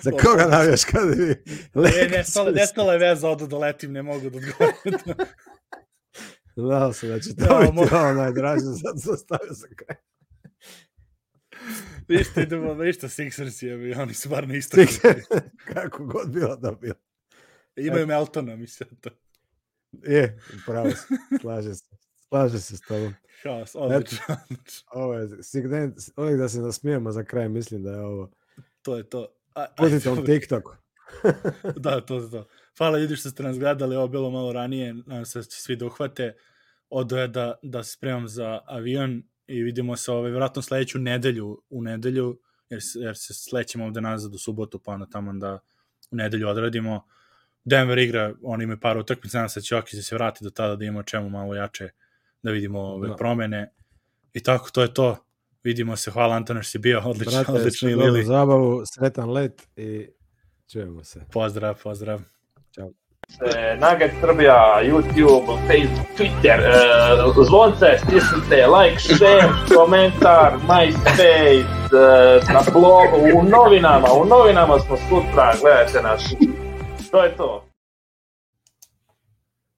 Za koga navijaš kada vi? Ne, ne, Lakers stale, ili ne stale veza, odu da letim, ne mogu da odgovorim. Znao sam da će Da, to biti mo- ovo najdraže, sad sam stavio za kraj. Ništa, idemo, ništa, Sixers je, oni su bar na isto. Sixers. Kako god bilo da bilo. Imaju Meltona, mislim. To. Je, pravo si, slaže se. Slaže se s tobom. Haos, odlično. Ovo je uvijek da se nasmijemo za kraj, mislim da je ovo. to je to. A, on TikTok. da, to je to. Hvala ljudi što ste nas gledali, ovo bilo malo ranije, nadam se da će svi da uhvate. Odo je da, da se spremam za avion i vidimo se ovaj, vjerojatno sledeću nedelju, u nedelju, jer, jer se slećemo ovde nazad u subotu, pa onda tamo da u nedelju odradimo. Denver igra, oni imaju par utakmica, nadam se da će Jokić da se vrati do tada da ima o čemu malo jače da vidimo ove Da. promene. I tako, to je to. Vidimo se, hvala Antona što si bio, odlično, Brate, odlično i Lili. zabavu, sretan let i čujemo se. Pozdrav, pozdrav. E, Nugget Srbija, YouTube, Facebook, Twitter, e, zvonce, stisnite, like, share, komentar, MySpace, e, na blogu, u novinama, u novinama smo sutra, gledajte nas. To je to.